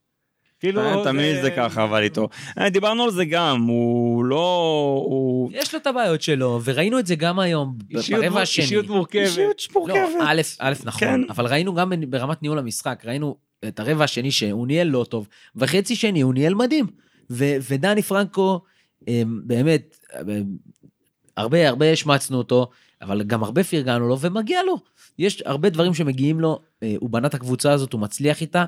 כאילו, אה, תמיד זה ככה אבל איתו. אה, דיברנו על זה גם, הוא לא... יש לו את הבעיות שלו, וראינו את זה גם היום, ברבע השני. אישיות מורכבת. אישיות לא, מורכבת. א', א', נכון, כן. אבל ראינו גם ברמת ניהול המשחק, ראינו את הרבע השני שהוא ניהל לא טוב, וחצי שני הוא ניהל מדהים. ו- ודני פרנקו, אמ, באמת, אמ, הרבה הרבה השמצנו אותו, אבל גם הרבה פרגנו לו, ומגיע לו. יש הרבה דברים שמגיעים לו, אה, הוא בנה את הקבוצה הזאת, הוא מצליח איתה,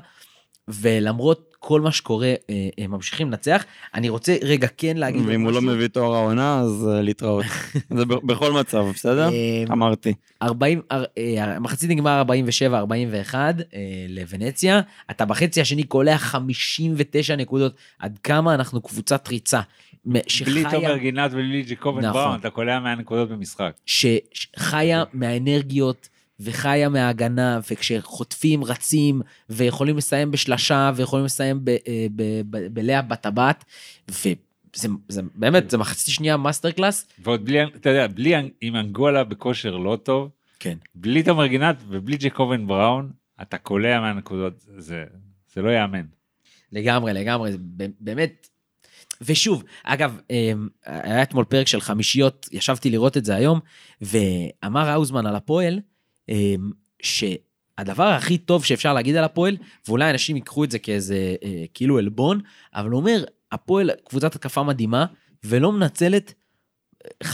ולמרות כל מה שקורה, אה, הם ממשיכים לנצח. אני רוצה רגע כן להגיד... ואם הוא לא. מביא תואר העונה אז אה, להתראות. זה בכל מצב, בסדר? אמ, אמרתי. 40, אה, אה, המחצית נגמר 47-41 אה, לוונציה, אתה בחצי השני קולע 59 נקודות, עד כמה אנחנו קבוצת ריצה. בלי תומר גינת ובלי ג'קובן נכון. בראון, אתה קולע 100 נקודות במשחק. שחיה מהאנרגיות וחיה מההגנה, וכשחוטפים רצים, ויכולים לסיים בשלשה, ויכולים לסיים אה, בלאה בטבעת, וזה זה, באמת, זה מחצית שנייה master class. ועוד בלי, אתה יודע, בלי, עם אנגולה בכושר לא טוב, כן. בלי תומר גינת ובלי ג'קובן בראון, אתה קולע 100 נקודות, זה, זה לא ייאמן. לגמרי, לגמרי, זה באמת. ושוב, אגב, אמ, היה אתמול פרק של חמישיות, ישבתי לראות את זה היום, ואמר האוזמן על הפועל, שהדבר הכי טוב שאפשר להגיד על הפועל, ואולי אנשים ייקחו את זה כאיזה אה, כאילו עלבון, אבל הוא אומר, הפועל קבוצת התקפה מדהימה, ולא מנצלת 50%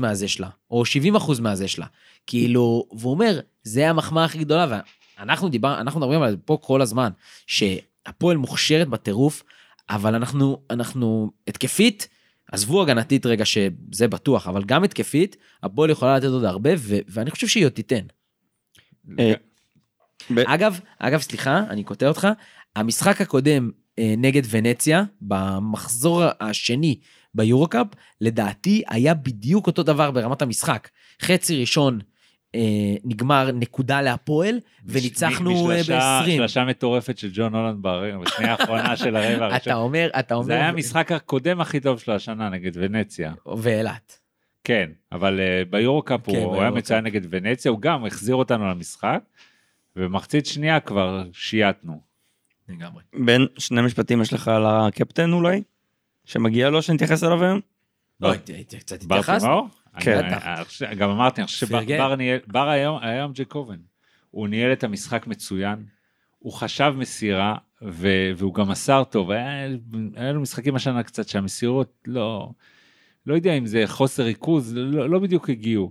מהזה שלה, או 70% מהזה שלה. כאילו, והוא אומר, זה המחמאה הכי גדולה, ואנחנו דיבר, אנחנו מדברים על זה פה כל הזמן, שהפועל מוכשרת בטירוף, אבל אנחנו, אנחנו התקפית, עזבו הגנתית רגע שזה בטוח, אבל גם התקפית, הפועל יכולה לתת עוד הרבה, ו- ואני חושב שהיא עוד תיתן. אה, ב- אגב, אגב, סליחה, אני קוטע אותך, המשחק הקודם אה, נגד ונציה, במחזור השני ביורו-קאפ, לדעתי היה בדיוק אותו דבר ברמת המשחק. חצי ראשון, אה, נגמר נקודה להפועל, וניצחנו אה, בשלשה- ב-20. שלשה מטורפת של ג'ון הולנד בשנייה האחרונה של הרבע אתה הראשון. אומר, אתה אומר, זה היה המשחק הקודם הכי טוב שלו השנה נגד ונציה. ואילת. כן, אבל uh, ביורו-קאפ כן, הוא הוא היה ביורו-קאפ. מצוין נגד ונציה, הוא גם החזיר אותנו למשחק, ובמחצית שנייה כבר שייטנו. לגמרי. בין שני משפטים יש לך על הקפטן אולי? שמגיע לו שנתייחס אליו היום? לא, הייתי- הייתי קצת התייחסת. ברטימאור? כן. גם אמרתי, אני חושב. שבר ניהל, בר היום, היום ג'קובן. הוא ניהל את המשחק מצוין, הוא חשב מסירה, והוא גם מסר טוב. היה, היה לו משחקים השנה קצת שהמסירות לא, לא יודע אם זה חוסר ריכוז, לא, לא בדיוק הגיעו.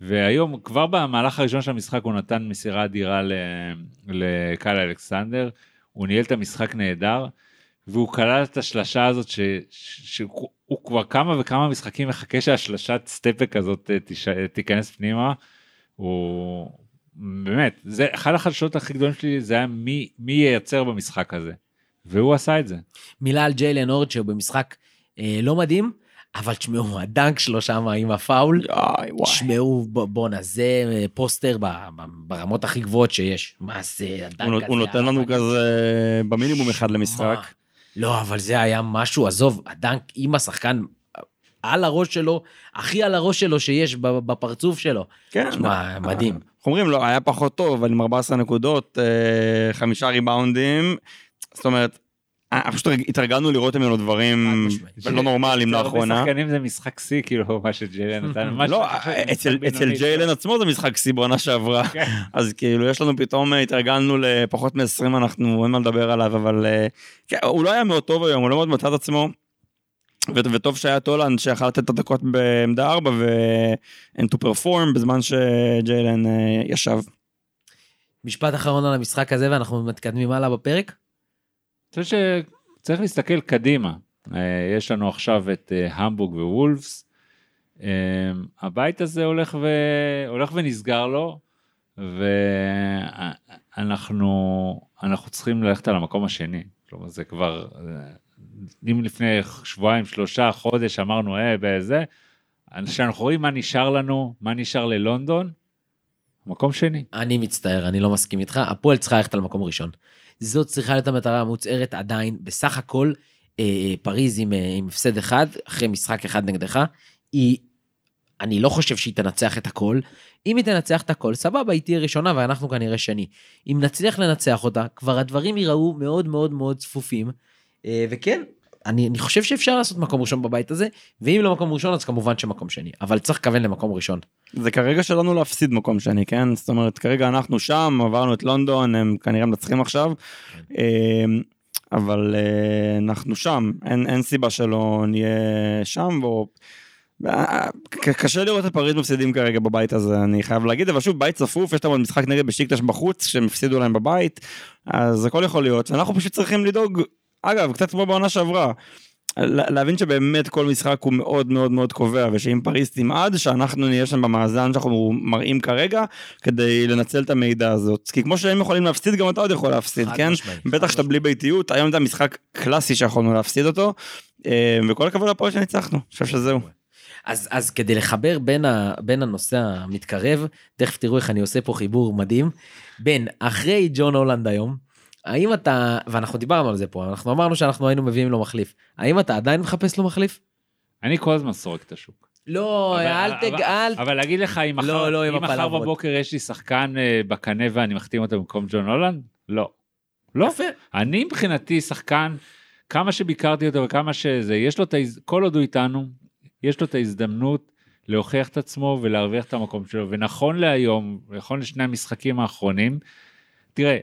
והיום, כבר במהלך הראשון של המשחק הוא נתן מסירה אדירה ל- לקייל אלכסנדר, הוא ניהל את המשחק נהדר, והוא כלל את השלשה הזאת שהוא הוא כבר כמה וכמה משחקים מחכה שהשלשת סטפק הזאת אה, תיש- תיכנס פנימה. הוא באמת, זה אחד החדשות הכי גדולים שלי זה היה מי, מי ייצר במשחק הזה. והוא עשה את זה. מילה על ג'יילן אורד שהוא במשחק אה, לא מדהים, אבל תשמעו, הדנק שלו שם עם הפאול. תשמעו, בואנה, זה אה, פוסטר ברמות הכי גבוהות שיש. מה זה, הדנק הוא הזה? הוא נותן לנו כזה במינימום אחד? למשחק. לא, אבל זה היה משהו, עזוב, הדנק עם השחקן על הראש שלו, הכי על הראש שלו שיש בפרצוף שלו. כן. תשמע, מדהים. איך אומרים לו היה פחות טוב אבל עם 14 נקודות אה, חמישה ריבאונדים. זאת אומרת. אה, פשוט התרגלנו לראות ממנו דברים. לא נורמליים הרבה לאחרונה. שחקנים זה משחק שיא כאילו מה שג'יילן נתן. לא, חושב, אצל-. ג'יילן עצמו זה משחק שיא בעונה שעברה. כן. אז כאילו יש לנו פתאום אה, התרגלנו לפחות מ-20 אנחנו אין מה לדבר עליו אבל אה, כן, הוא לא היה מאוד טוב היום הוא לא מאוד מצא את עצמו. וטוב שהיה טולנד שיכל לתת את הדקות בעמדה 4 ו-and to perform בזמן שג'יילן אה, ישב. משפט אחרון על המשחק הזה ואנחנו מתקדמים הלאה בפרק. חושב שצריך להסתכל קדימה. אה, יש לנו עכשיו את אה, המבורג ווולפס. אה, הבית הזה הולך, ו... הולך ונסגר לו, ואנחנו אנחנו צריכים ללכת על המקום השני. כלומר זה כבר, אם לפני שבועיים, שלושה, חודש אמרנו, אה, בזה, כשאנחנו רואים מה נשאר לנו, מה נשאר ללונדון, מקום שני. אני מצטער, אני לא מסכים איתך, הפועל צריכה ללכת על מקום ראשון. זאת צריכה להיות המטרה המוצהרת עדיין, בסך הכל, אה, אה, פריז עם, אה, עם הפסד אחד, אחרי משחק אחד נגדך, היא, אני לא חושב שהיא תנצח את הכל. אם היא תנצח את הכל, סבבה, היא תהיה ראשונה ואנחנו כנראה שני. אם נצליח לנצח אותה, כבר הדברים ייראו מאוד מאוד מאוד צפופים, אה, וכן, אני, אני חושב שאפשר לעשות מקום ראשון בבית הזה, ואם לא מקום ראשון אז כמובן שמקום שני, אבל צריך לכוון למקום ראשון. זה כרגע שלנו להפסיד מקום שני כן זאת אומרת כרגע אנחנו שם עברנו את לונדון הם כנראה מנצחים עכשיו. אה, אבל אה, אנחנו שם אין, אין סיבה שלא נהיה שם. או... אה, קשה לראות את פריז מפסידים כרגע בבית הזה אני חייב להגיד אבל שוב בית צפוף יש להם עוד משחק נגד בשיקטש בחוץ שהם הפסידו להם בבית אז הכל יכול להיות אנחנו פשוט צריכים לדאוג אגב קצת כמו בעונה שעברה. לה- להבין שבאמת כל משחק הוא מאוד מאוד מאוד קובע ושאם פריז תמעד שאנחנו נהיה שם במאזן שאנחנו מראים כרגע כדי לנצל את המידע הזאת כי כמו שהם יכולים להפסיד גם אתה עוד יכול להפסיד כן משמעית, חד בטח שאתה. בלי ביתיות היום זה המשחק קלאסי שיכולנו להפסיד אותו אה, וכל הכבוד לפועל שניצחנו אני חושב שזהו. אז, אז כדי לחבר בין, ה, בין הנושא המתקרב, תכף תראו איך אני עושה פה חיבור מדהים, בין אחרי ג'ון הולנד היום, האם אתה, ואנחנו דיברנו על זה פה, אנחנו אמרנו שאנחנו היינו מביאים לו מחליף, האם אתה עדיין מחפש לו מחליף? אני כל הזמן סורק את השוק. לא, אבל- אל אבל- תג... אל... אבל להגיד לך, אם מחר, לא, לא, אם מחר. בבוקר יש לי שחקן אה, בקנה ואני מחתים אותו במקום ג'ון הולנד? לא. לא. יפה. אני מבחינתי שחקן, כמה שביקרתי אותו וכמה שזה, יש לו את ההז... כל עוד הוא איתנו, יש לו את ההזדמנות להוכיח את עצמו ולהרוויח את המקום שלו. ונכון להיום, נכון לשני המשחקים האחרונים, תראה,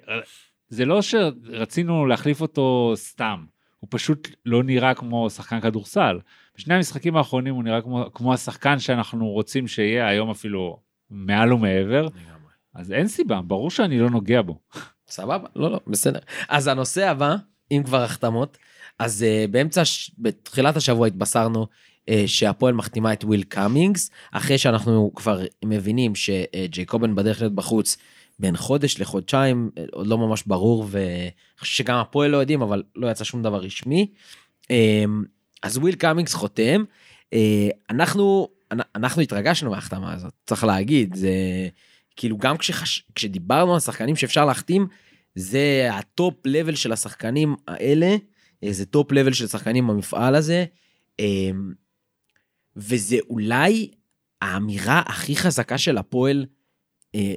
זה לא שרצינו להחליף אותו סתם, הוא פשוט לא נראה כמו שחקן כדורסל. בשני המשחקים האחרונים הוא נראה כמו, כמו השחקן שאנחנו רוצים שיהיה, היום אפילו מעל ומעבר, אז אין סיבה, ברור שאני לא נוגע בו. סבבה, לא, לא, בסדר. אז הנושא הבא, אם כבר החתמות, אז אה, באמצע, ש- בתחילת השבוע התבשרנו אה, שהפועל מחתימה את וויל קאמינגס, אחרי שאנחנו כבר מבינים שג'ייקובן בדרך להיות בחוץ בין חודש לחודשיים, עוד לא ממש ברור, ואני חושב שגם הפועל לא יודעים, אבל לא יצא שום דבר רשמי. אה, אז וויל קאמינגס חותם, אה, אנחנו, אנ- אנחנו התרגשנו מההחתמה הזאת, צריך להגיד, זה... כאילו גם כשחש... כשדיברנו על שחקנים שאפשר להחתים, זה ה top level של השחקנים האלה, אה, זה top level של שחקנים במפעל הזה, אה, וזה אולי האמירה הכי חזקה של הפועל,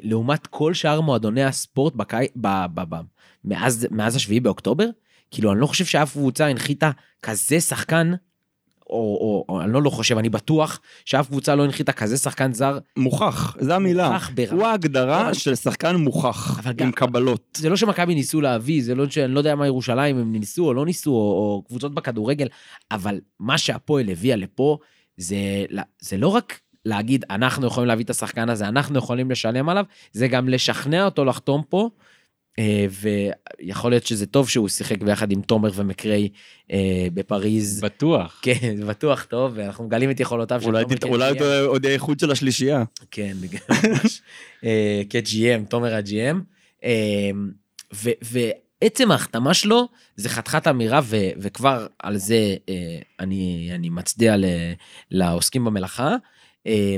לעומת כל שאר מועדוני הספורט בקי... ב... ב... ב... מאז, מאז השביעי באוקטובר. כאילו, אני לא חושב שאף קבוצה הנחיתה כזה שחקן, או, או, או אני לא, לא חושב, אני בטוח שאף קבוצה לא הנחיתה כזה שחקן זר. מוכח, זו המילה. מוכח ברמה. הוא ההגדרה אבל- של שחקן מוכח, אבל גם- עם קבלות. זה לא שמכבי ניסו להביא, זה לא שאני לא יודע מה ירושלים, הם ניסו או לא ניסו, או, או קבוצות בכדורגל, אבל מה שהפועל הביאה לפה, זה, זה לא רק להגיד, אנחנו יכולים להביא את השחקן הזה, אנחנו יכולים לשלם עליו, זה גם לשכנע אותו לחתום פה, אה, ויכול להיות שזה טוב שהוא שיחק ביחד עם תומר ומקריי אה, בפריז. בטוח. כן, בטוח טוב, ואנחנו מגלים את יכולותיו של אולי תומר תת- אולי כ-GM. עוד- יהיה איחוד של השלישייה. כן, ממש. אה, כ-GM, תומר ה-GM. ו- ועצם ההחתמה שלו זה חתיכת אמירה, ו- וכבר על זה אני, אני מצדיע ל- לעוסקים במלאכה. אה,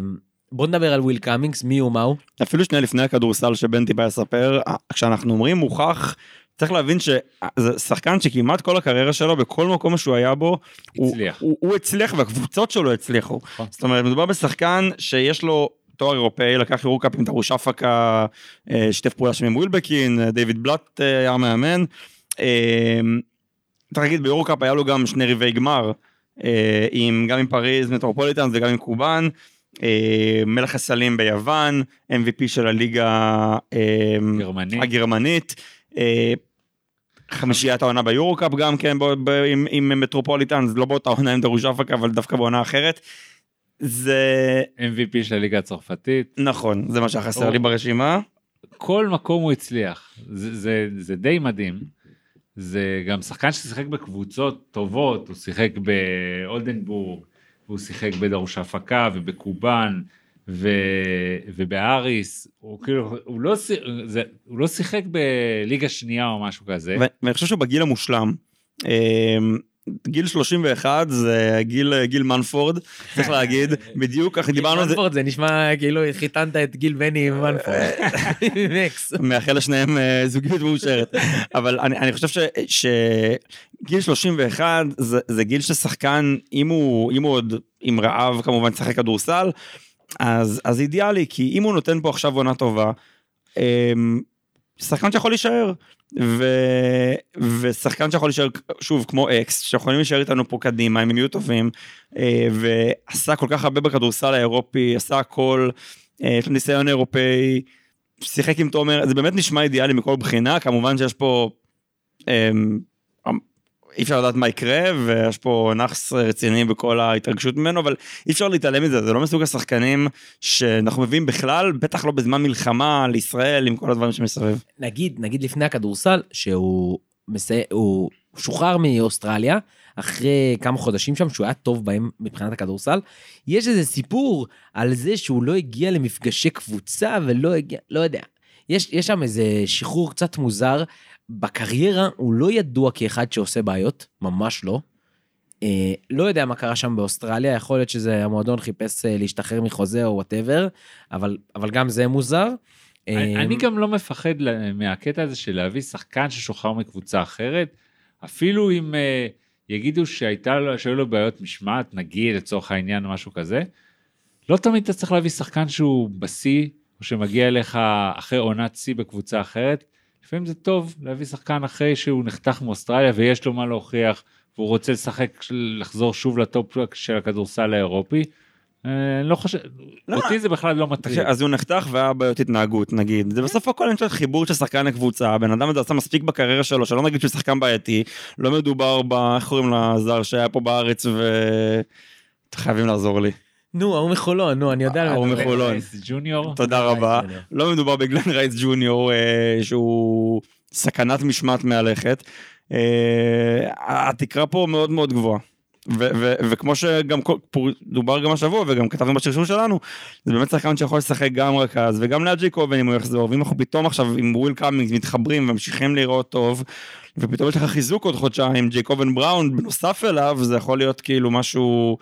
בוא נדבר על וויל קאמינגס, מי הוא, מה הוא? אפילו שנייה לפני הכדורסל שבן טיפה יספר, כשאנחנו אומרים מוכח, צריך להבין שזה שחקן שכמעט כל הקריירה שלו, בכל מקום שהוא היה בו, הוא- הצליח. הוא, הוא הצליח והקבוצות שלו הצליחו. נכון. זאת אומרת, מדובר בשחקן שיש לו תואר אירופאי, לקח יורוקאפ עם דרושאפקה, אה, שיתף פעולה שם עם ווילבקין, אה, דיוויד בלאט אה, היה מאמן. אה, צריך להגיד, ביורוקאפ היה לו גם שני רבעי גמר, אה, עם, גם עם פריז מטרופוליטנס וגם עם קובאן. אה, מלך הסלים ביוון, MVP של הליגה אה, גרמני. הגרמנית. אה, חמישיית העונה ביורוקאפ גם כן ב- ב- עם, עם מטרופוליטנס, לא באותה עונה עם דרושאפקה, אבל דווקא בעונה אחרת. זה MVP של הליגה הצרפתית. נכון, זה מה שחסר או. לי ברשימה. כל מקום הוא הצליח. זה, זה, זה די מדהים. זה גם שחקן ששיחק בקבוצות טובות, הוא שיחק באולדנבורג, הוא שיחק בדרוש הפקה ובקובאן ו, ובאריס, הוא כאילו, הוא לא, זה, הוא לא שיחק בליגה שנייה או משהו כזה. ואני חושב שהוא בגיל המושלם. גיל 31 זה גיל גיל מנפורד, צריך להגיד, בדיוק ככה דיברנו על זה. מנפורד, זה נשמע כאילו חיתנת את גיל בני עם מנפורד. מאחל לשניהם אה, זוגיות מאושרת. אבל אני, אני חושב ש, שגיל 31 זה, זה גיל ששחקן, אם הוא, אם הוא עוד עם רעב כמובן לשחק כדורסל, אז, אז אידיאלי, כי אם הוא נותן פה עכשיו עונה טובה, אמ, שחקן שיכול להישאר. ו... ושחקן שיכול להישאר שוב כמו אקס שיכולים להישאר איתנו פה קדימה אם הם יהיו טובים אה, ועשה כל כך הרבה בכדורסל האירופי עשה הכל אה, יש לו ניסיון אירופאי שיחק עם תומר זה באמת נשמע אידיאלי מכל בחינה כמובן שיש פה אמ, אי אפשר לדעת מה יקרה ויש פה נאחס רציני בכל ההתרגשות ממנו אבל אי אפשר להתעלם מזה זה לא מסוג השחקנים שאנחנו מביאים בכלל בטח לא בזמן מלחמה לישראל עם כל הדברים שמסביב. נגיד, נגיד לפני הכדורסל, שהוא מסי... הוא שוחרר מאוסטרליה, אחרי כמה חודשים שם, שהוא היה טוב בהם מבחינת הכדורסל. יש איזה סיפור על זה שהוא לא הגיע למפגשי קבוצה ולא הגיע, לא יודע. יש, יש שם איזה שחרור קצת מוזר. בקריירה הוא לא ידוע כאחד שעושה בעיות, ממש לא. אה, לא יודע מה קרה שם באוסטרליה, יכול להיות שזה המועדון חיפש אה, להשתחרר מחוזה או whatever, אבל, אבל גם זה מוזר. אני אה, אני גם לא מפחד מהקטע הזה של להביא שחקן ששוחרר מקבוצה אחרת, אפילו אם uh, יגידו שהייתה לו, שהיו לו בעיות משמעת, נגיד לצורך העניין או משהו כזה, לא תמיד אתה צריך להביא שחקן שהוא בשיא, או שמגיע אליך אחרי עונת שיא בקבוצה אחרת. לפעמים זה טוב להביא שחקן אחרי שהוא נחתך מאוסטרליה ויש לו מה להוכיח, והוא רוצה לשחק, לחזור שוב לטופ של הכדורסל האירופי. אה, אני לא חושב, לא. אותי זה בכלל לא מטריד. אז הוא נחתך והיה בעיות התנהגות נגיד זה בסוף הכל יש חיבור של שחקן לקבוצה הבן אדם הזה עשה מספיק בקריירה שלו שלא נגיד שהוא שחקן בעייתי לא מדובר ב... איך קוראים לזר שהיה פה בארץ ו... חייבים לעזור לי נו, ההוא מחולון, נו, אני יודע. ההוא. מחולון. רייס ג'וניור. תודה רבה. לא מדובר בגלן רייס ג'וניור אה, שהוא סכנת משמעת מהלכת אה, התקרה פה מאוד מאוד גבוהה. ו- ו- וכמו שגם דובר גם השבוע וגם כתבנו בשרשור שלנו זה באמת שחקן שיכול לשחק גם רכז וגם ליד ג'ייקובן אם הוא יחזור ואם אנחנו פתאום עכשיו עם וויל קאמינגס מתחברים וממשיכים לראות טוב ופתאום יש לך חיזוק עוד חודשיים ג'ייקובן בראון בנוסף אליו זה יכול להיות כאילו משהו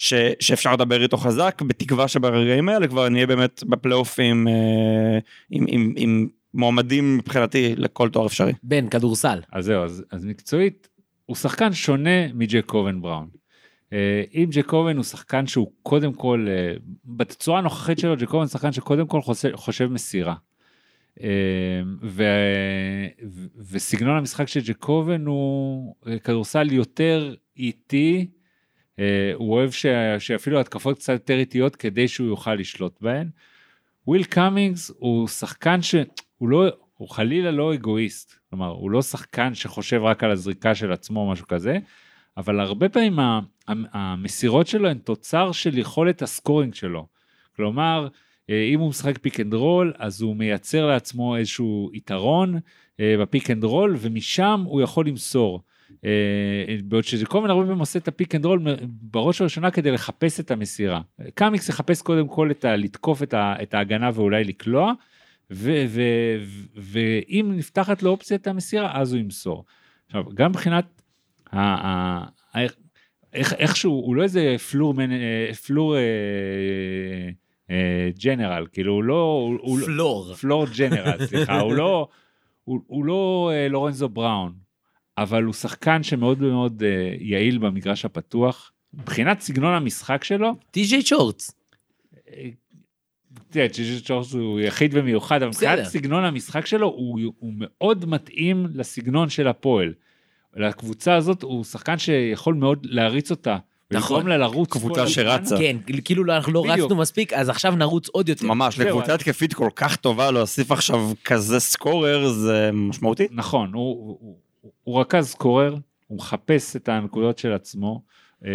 ש, שאפשר לדבר איתו חזק, בתקווה שברגעים האלה כבר נהיה באמת בפלייאופים אה, עם, עם, עם מועמדים מבחינתי לכל תואר אפשרי. בן, כדורסל. אז זהו, אז, אז מקצועית, הוא שחקן שונה מג'קובן בראון. אה, אם ג'קובן הוא שחקן שהוא קודם כל, אה, בתצורה הנוכחית שלו, ג'קובן הוא שחקן שקודם כל חושב, חושב מסירה. ו, ו, וסגנון המשחק של ג'קובן הוא כדורסל יותר איטי, הוא אוהב ש, שאפילו התקפות קצת יותר איטיות כדי שהוא יוכל לשלוט בהן. וויל קאמינגס הוא שחקן שהוא לא, הוא חלילה לא אגואיסט, כלומר הוא לא שחקן שחושב רק על הזריקה של עצמו או משהו כזה, אבל הרבה פעמים המסירות שלו הן תוצר של יכולת ה scoring שלו. כלומר, אה, אם הוא משחק pick and roll, אז הוא מייצר לעצמו איזשהו יתרון אה, ב pick and roll, ומשם הוא יכול למסור. אה, בעוד שז'קובן הרבה פעמים עושה את ה pick and roll בראש ובראשונה כדי לחפש את המסירה. קאמיקס יחפש קודם כל את ה, לתקוף את, ה, את ההגנה ואולי לקלוע, ו- ו- ו- ואם נפתחת לו אופציית המסירה, אז הוא ימסור. עכשיו, גם מבחינת ה- ה- ה- איך, איכשהו, הוא לא איזה פלור, מנ- פלור אה, אה, ג'נרל, כאילו הוא לא... הוא- הוא לא- פלור. פלור ג'נרל, סליחה, הוא לא, הוא, הוא לא אה, לורנזו בראון, אבל הוא שחקן שמאוד מאוד אה, יעיל במגרש הפתוח. מבחינת סגנון המשחק שלו, טי.ג'יי שורטס. אה, תראה, ג'יג'י צ'ורס הוא יחיד ומיוחד, אבל מבחינת. סגנון המשחק שלו, הוא, הוא מאוד מתאים לסגנון של הפועל. לקבוצה הזאת הוא שחקן שיכול מאוד להריץ אותה. נכון. לה לרוץ. קבוצה. שרצה. כן, כאילו לא- אנחנו לא. רצנו מספיק, אז עכשיו נרוץ עוד יותר. ממש, לקבוצה התקפית כל כך טובה להוסיף עכשיו כזה סקורר זה משמעותי. נכון, הוא, הוא, רכז סקורר, הוא מחפש את הנקודות של עצמו, אה,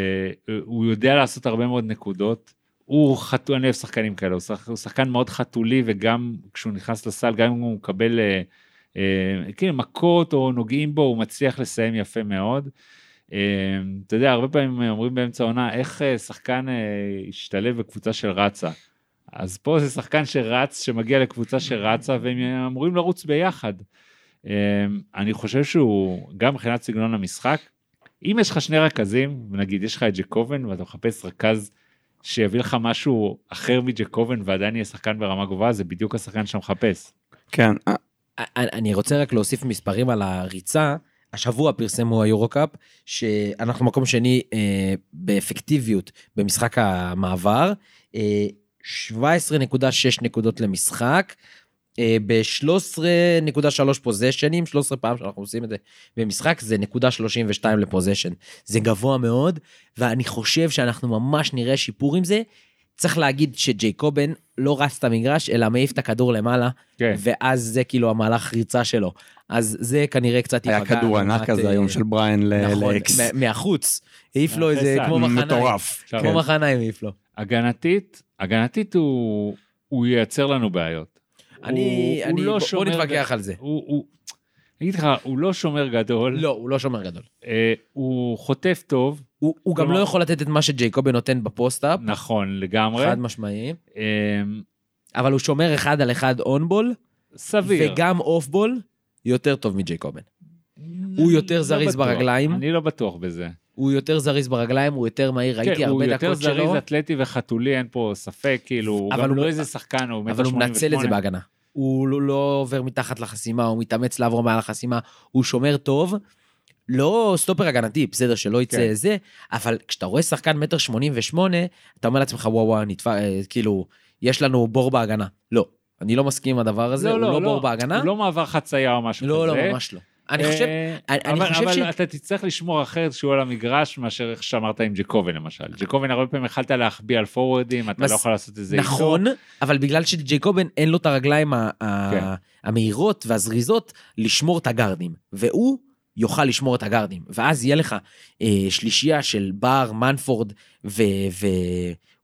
הוא יודע לעשות הרבה מאוד נקודות. הוא חתול, אני אוהב שחקנים כאלה, הוא, שח, הוא שחקן מאוד חתולי וגם כשהוא נכנס לסל, גם אם הוא מקבל אה, אה, כאילו מכות או נוגעים בו, הוא מצליח לסיים יפה מאוד. אה, אתה יודע, הרבה פעמים אומרים באמצע העונה, איך אה, שחקן אה, ישתלב בקבוצה של רצה. אז פה זה שחקן שרץ, שמגיע לקבוצה שרצה, והם אמורים לרוץ ביחד. אמ, אני חושב שהוא, גם מבחינת סגנון המשחק, אם יש לך שני רכזים, נגיד יש לך את ג'קובן ואתה מחפש רכז שיביא לך משהו אחר מג'קובן ועדיין יהיה שחקן ברמה גבוהה, זה בדיוק השחקן שאתה מחפש. כן, אה, אני אני רוצה רק להוסיף מספרים על הריצה. השבוע פרסמו היורו-קאפ, שאנחנו מקום שני אה, באפקטיביות במשחק המעבר, אה, 17.6 נקודות למשחק, אה, ב-13.3 פוזיישנים, 13 פעם שאנחנו עושים את זה במשחק, זה נקודה 32 לפוזיישן. זה גבוה מאוד, ואני חושב שאנחנו ממש נראה שיפור עם זה. צריך להגיד שג'ייקובן לא רץ את המגרש, אלא מעיף את הכדור למעלה, כן, ואז זה כאילו המהלך ריצה שלו. אז זה כנראה קצת היה ייפגע. כדור ענק כזה אה, היום של בריין ל- נכון, לאקס. מה- מהחוץ. העיף לו אחרי איזה. כמו מחניים. מטורף. כמו. מחניים העיף לו. הגנתית, הגנתית הוא, הוא ייצר לנו בעיות. אני, הוא- אני, הוא לא בוא- בוא נתווכח ג- על זה. הוא, הוא, אני אגיד לך, הוא לא שומר גדול, לא, הוא לא שומר גדול. אה, הוא חוטף טוב, הוא הוא גם לא יכול לתת את מה שג'ייקובן נותן ב post-up, נכון לגמרי, חד משמעי, אה, אבל הוא שומר אחד על אחד on ball, סביר. וגם off ball, יותר טוב מג'ייקובן. הוא יותר לא זריז בטוח. ברגליים. אני לא בטוח בזה. הוא יותר זריז ברגליים, הוא יותר מהיר, ראיתי כן, הוא הרבה יותר דקות שלו, זריז, אתלטי וחתולי, אין פה ספק, כאילו, הוא גם הוא- לא איזה שחקן, הוא אבל הוא מטר מנצל את זה 88. בהגנה. הוא לא, לא עובר מתחת לחסימה, הוא מתאמץ לעבור מעל החסימה, הוא שומר טוב. לא סטופר הגנתי, בסדר, שלא יצא כן. זה, אבל כשאתה רואה שחקן מטר שמונים ושמונה, אתה אומר לעצמך, וואו וואו, נתפ... אה, כאילו, יש לנו בור בהגנה. לא, אני לא מסכים עם הדבר הזה, הוא לא, בור בהגנה. הוא לא מעבר חצייה או משהו לא, כזה. לא, ממש לא. אני חושב, אה, אני- אבל- חושב אבל ש- אתה תצטרך לשמור אחרת שהוא על המגרש מאשר איך שאמרת עם ג'קובן למשל. ג'קובן הרבה פעמים יכלת להחביא על פורוורדים, אתה מס- לא יכול לעשות את זה איתו. נכון, אבל בגלל שג'ייקובן אין לו את הרגליים כן. המהירות והזריזות לשמור את הגארדים, והוא יוכל לשמור את הגארדים, ואז יהיה לך אה, שלישייה של בר, מנפורד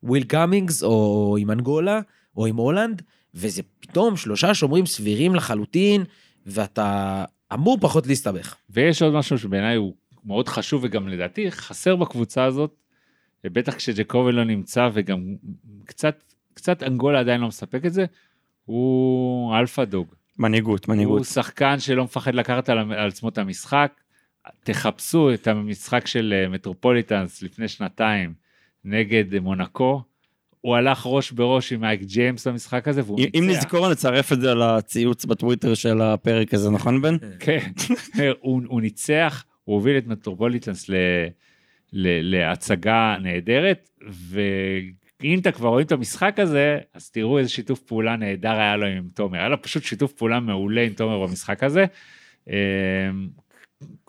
וויל קאמינגס, או עם אנגולה, או עם הולנד, וזה פתאום שלושה שומרים סבירים לחלוטין, ואתה אמור פחות להסתבך. ויש עוד משהו שבעיניי הוא מאוד חשוב וגם לדעתי חסר בקבוצה הזאת, בטח כשג'קובן לא נמצא וגם קצת, קצת אנגולה עדיין לא מספק את זה, הוא alpha dog. מנהיגות, הוא מנהיגות. שחקן שלא מפחד לקחת על, על עצמו את המשחק. תחפשו את המשחק של אה, מטרופוליטנס לפני שנתיים. נגד מונקו, הוא הלך ראש בראש עם מייק ג'יימס במשחק הזה, והוא אם- אם ניצח. נזכור נצרף את זה לציוץ בטוויטר של הפרק הזה, נכון בן? כן, הוא, הוא ניצח, הוא הוביל את מטרופוליטנס להצגה נהדרת, ואם אתה כבר רואים את המשחק הזה, אז תראו איזה שיתוף פעולה נהדר היה לו עם תומר, היה לו פשוט שיתוף פעולה מעולה עם תומר במשחק הזה. כי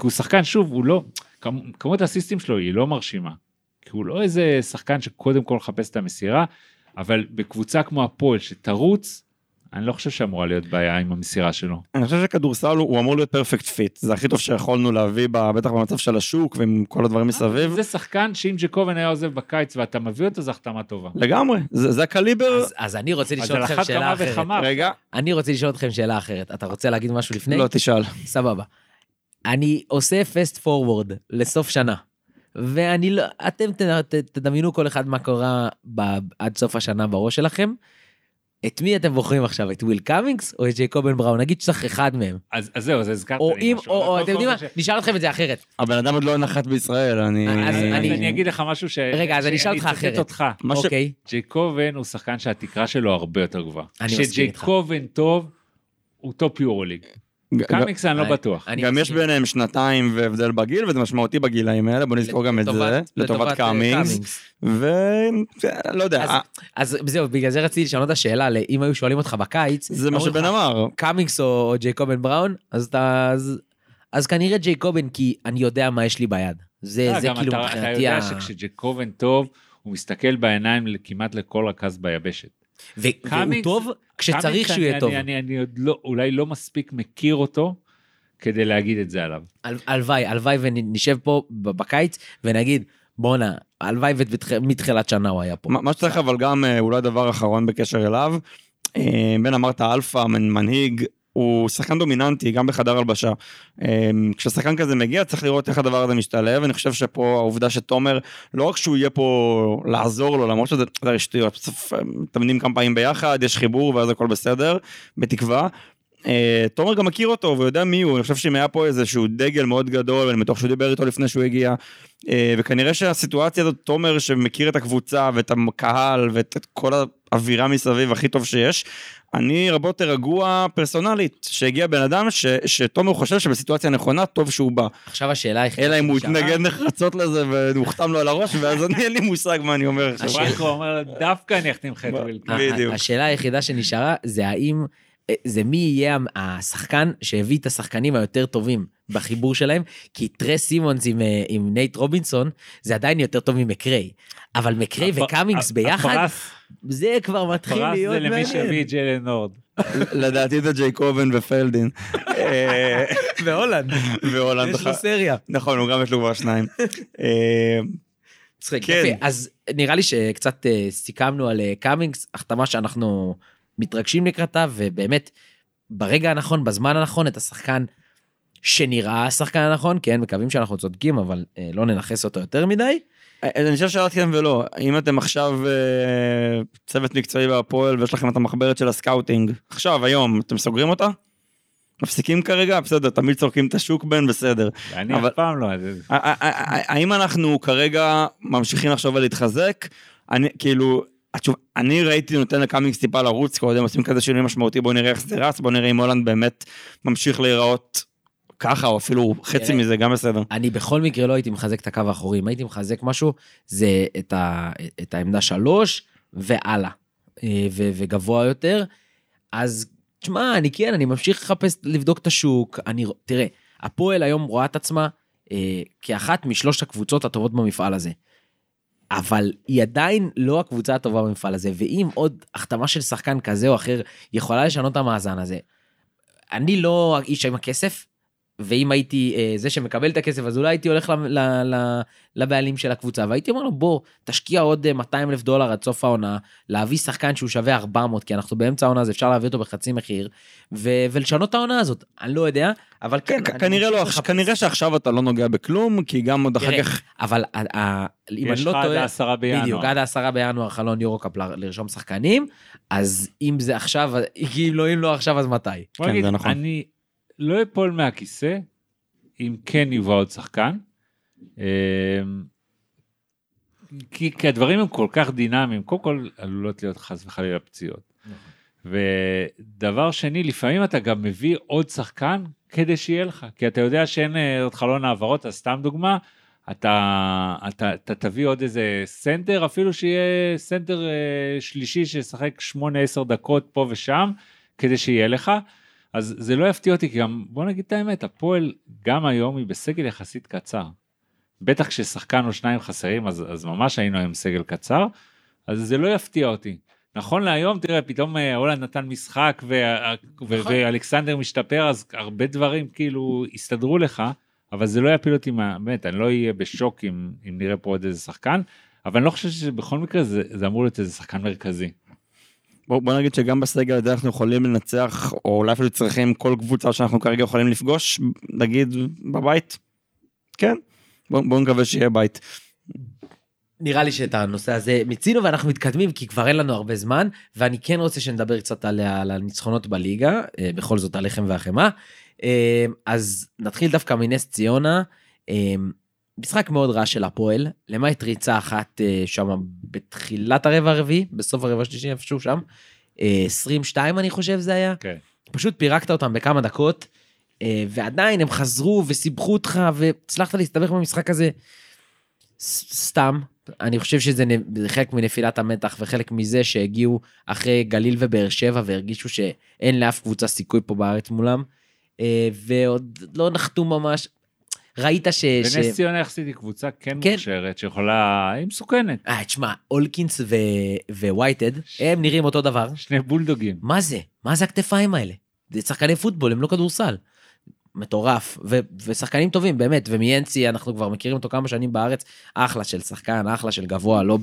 הוא שחקן, שוב, הוא לא, כמ- כמות האסיסטים שלו היא לא מרשימה. כי הוא לא איזה שחקן שקודם כל מחפש את המסירה, אבל בקבוצה כמו הפועל שתרוץ, אני לא חושב שאמורה להיות בעיה עם המסירה שלו. אני חושב שכדורסל הוא אמור להיות perfect fit, זה הכי טוב שיכולנו להביא, בטח במצב של השוק ועם כל הדברים מסביב. זה שחקן שאם ג'קובן היה עוזב בקיץ ואתה מביא אותו, זו החתמה טובה. לגמרי, זה זה הקליבר. אז, אז אני רוצה לשאול אתכם שאלה אחרת. רגע, אני רוצה לשאול אתכם שאלה אחרת. אתה רוצה להגיד משהו לפני? לא תשאל. סבבה. אני עושה fast forward לסוף שנה, ואני לא, אתם ת, ת, תדמיינו כל אחד מה קורה ב, עד סוף השנה בראש שלכם. את מי אתם בוחרים עכשיו, את וויל קאמינגס או את ג'ייקובן בראון? נגיד שצריך אחד מהם. אז אז זהו, אז הזכרת או לי אם, משהו. או, או אתם יודעים מה, ש- נשאל אתכם את זה אחרת. הבן אדם עוד לא נחת בישראל, אני... אז אז אני- אני אגיד לך משהו ש... רגע, אז אני אשאל אותך אצטט אחרת. אותך. מה ש- אוקיי, ג'ייקובן הוא שחקן שהתקרה שלו הרבה יותר גבוהה. אני מסכים איתך. כשג'ייקובן טוב, הוא top יורוליג. ג- קאמיקס אני לא בטוח. גם יש. ביניהם שנתיים והבדל בגיל, וזה משמעותי בגילאים האלה, בוא נזכור גם את זה, לטובת- אה, קאמינגס, ולא יודע, אז- אה, אז זהו, בגלל זה רציתי לשנות את השאלה, אם היו שואלים אותך בקיץ, זה מה שבן אמר. קאמינגס או, ג'ייקובן בראון, אז אתה... אז, כנראה ג'ייקובן, כי אני יודע מה יש לי ביד. זה, אה, כאילו אתה- אתה מבחינתי יודע ה... שכשג'קובן טוב, הוא מסתכל בעיניים כמעט לכל רכז ביבשת. והוא טוב כשצריך שהוא יהיה טוב. אני, אני, אני עוד לא, אולי לא מספיק מכיר אותו כדי להגיד את זה עליו. הל- הלוואי, הלוואי ונשב פה בקיץ ונגיד, בואנה, הלוואי ומתחילת שנה הוא היה פה. מה מה שצריך אבל גם אה, אולי דבר אחרון בקשר אליו, אה, בן אמרת אלפא, מנ- מנהיג, הוא שחקן דומיננטי גם בחדר הלבשה. אה, כששחקן כזה מגיע צריך לראות איך הדבר הזה משתלב, אני חושב שפה העובדה שתומר, לא רק שהוא יהיה פה לעזור לו, למרות שזה שטויות, בסוף מתאמנים כמה פעמים ביחד, יש חיבור ואז הכל בסדר, בתקווה. אה, תומר גם מכיר אותו ויודע מי הוא, אני חושב שאם היה פה איזשהו דגל מאוד גדול, אני בטוח שהוא דיבר איתו לפני שהוא הגיע, אה, וכנראה שהסיטואציה הזאת, תומר שמכיר את הקבוצה ואת הקהל ואת את כל האווירה מסביב הכי טוב שיש, אני הרבה יותר רגוע פרסונלית, שהגיע בן אדם ש, שתומר חושב שבסיטואציה נכונה, טוב שהוא בא. עכשיו השאלה היחידה אלא אם הוא יתנגד נחרצות לזה והוחתם לו על הראש, ואז אני אין לי מושג מה אני אומר עכשיו. השאלה- אומר דווקא אני אחתים לך את בדיוק. השאלה היחידה שנשארה זה האם, זה מי יהיה השחקן שהביא את השחקנים היותר טובים בחיבור שלהם, כי טרס סימונס עם, אה, עם נייט רובינסון זה עדיין יותר טוב ממקריי. אבל מקריי הפ- וקאמינגס הפ- ביחד, הפרס- זה כבר מתחיל הפרס להיות זה למי מעניין. שהביא את ג'לן נורד. לדעתי זה ג'ייקובן ופלדין. אה, והולנד, והולנד. יש לו סריה. נכון, הוא גם יש לו כבר שניים. אה, מצחיק, כן. יפה. אז נראה לי שקצת סיכמנו על קאמינגס, החתמה שאנחנו מתרגשים לקראתה, ובאמת, ברגע הנכון, בזמן הנכון, את השחקן שנראה השחקן הנכון, כן, מקווים שאנחנו צודקים, אבל אה, לא ננכס אותו יותר מדי. אז אני חושב שאלת כן ולא, אם אתם עכשיו אה, צוות מקצועי בהפועל ויש לכם את המחברת של ה scouting, עכשיו, היום, אתם סוגרים אותה? מפסיקים כרגע? בסדר, תמיד סורקים את השוק בין, בסדר. אני אבל- אף פעם לא... האם אנחנו כרגע ממשיכים לחשוב על להתחזק? אני, כאילו, התשובה, אני ראיתי נותן לקאמינגס טיפה לרוץ קודם, עושים כזה שינוי משמעותי, בוא נראה איך זה רץ, בוא נראה אם הולנד באמת ממשיך להיראות ככה, או אפילו חצי. מזה, גם בסדר. אני בכל מקרה לא הייתי מחזק את הקו האחורי, אם הייתי מחזק משהו, זה את, ה, את העמדה שלוש והלאה, אה, ו, וגבוה יותר. אז תשמע, אני כן, אני ממשיך לחפש, לבדוק את השוק. אני, תראה, הפועל היום רואה את עצמה אה, כאחת משלוש הקבוצות הטובות במפעל הזה. אבל היא עדיין לא הקבוצה הטובה במפעל הזה, ואם עוד החתמה של שחקן כזה או אחר יכולה לשנות את המאזן הזה, אני לא האיש עם הכסף, ואם הייתי אה, זה שמקבל את הכסף, אז אולי הייתי הולך ל, ל, ל, לבעלים של הקבוצה, והייתי אומר לו, בוא, תשקיע עוד אה, 200 אלף דולר עד סוף העונה, להביא שחקן שהוא שווה 400, כי אנחנו באמצע העונה, אז אפשר להביא אותו בחצי מחיר, ו, ולשנות את העונה הזאת. אני לא יודע, אבל כן. כ- אני כנראה לא, לחפש. כנראה שעכשיו אתה לא נוגע בכלום, כי גם עוד אחר כך, אבל אם יש אני לא לך עד טועה, העשרה בינואר. בדיוק, עד העשרה בינואר חלון יורו-קאפ ל- לרשום שחקנים, אז אם זה עכשיו, כאילו אם לא עכשיו אז מתי? כן, זה נכון. אני לא אפול מהכיסא אם כן יובא עוד שחקן. אמ, כי, כי הדברים הם כל כך דינמיים, קודם כל עלולות להיות חס וחלילה פציעות. ודבר שני, לפעמים אתה גם מביא עוד שחקן כדי שיהיה לך, כי אתה יודע שאין אה, עוד חלון העברות, אז סתם דוגמה, אתה, אתה, אתה תביא עוד איזה סנטר, אפילו שיהיה סנטר אה, שלישי שישחק 8-10 דקות פה ושם, כדי שיהיה לך. אז זה לא יפתיע אותי, כי גם, בוא נגיד את האמת, הפועל גם היום היא בסגל יחסית קצר. בטח כששחקן או שניים חסרים, אז, אז ממש היינו היום סגל קצר, אז זה לא יפתיע אותי. נכון להיום, תראה, פתאום אה, הולנד נתן משחק ו- ו- נכון. ואלכסנדר משתפר, אז הרבה דברים כאילו הסתדרו לך, אבל זה לא יפיל אותי, מה- באמת, אני לא אהיה בשוק אם, אם נראה פה עוד איזה שחקן, אבל אני לא חושב שבכל מקרה זה, זה אמור להיות איזה שחקן מרכזי. בוא, בוא נגיד שגם בסגל הזה אנחנו יכולים לנצח, או אולי אפילו צריכים כל קבוצה שאנחנו כרגע יכולים לפגוש, נגיד בבית. כן, בוא, בוא נקווה שיהיה בית. נראה לי שאת הנושא הזה מיצינו ואנחנו מתקדמים כי כבר אין לנו הרבה זמן ואני כן רוצה שנדבר קצת על, על הניצחונות בליגה אה, בכל זאת הלחם והחמאה. אה, אז נתחיל דווקא מנס ציונה. אה, משחק מאוד רע של הפועל למעט ריצה אחת אה, שם בתחילת הרבע הרביעי בסוף הרבע השלישי איפשהו שם. אה, 22 אני חושב זה היה. כן. פשוט פירקת אותם בכמה דקות אה, ועדיין הם חזרו וסיבכו אותך והצלחת להסתבך במשחק הזה. סתם אני חושב שזה חלק מנפילת המתח וחלק מזה שהגיעו אחרי גליל ובאר שבע והרגישו שאין לאף קבוצה סיכוי פה בארץ מולם. אה, ועוד לא נחתו ממש. ראית ש... ש... ונס ציונה יחסית היא קבוצה כן כן. מוכשרת, שיכולה, היא מסוכנת. אה, תשמע, אולקינס ו... ווייטד, הם נראים אותו דבר. שני בולדוגים. מה זה? מה זה הכתפיים האלה? זה שחקני פוטבול, הם לא כדורסל. מטורף, ו- ושחקנים טובים, באמת, ומיאנצי, אנחנו כבר מכירים אותו כמה שנים בארץ, אחלה של שחקן, אחלה של גבוה, לא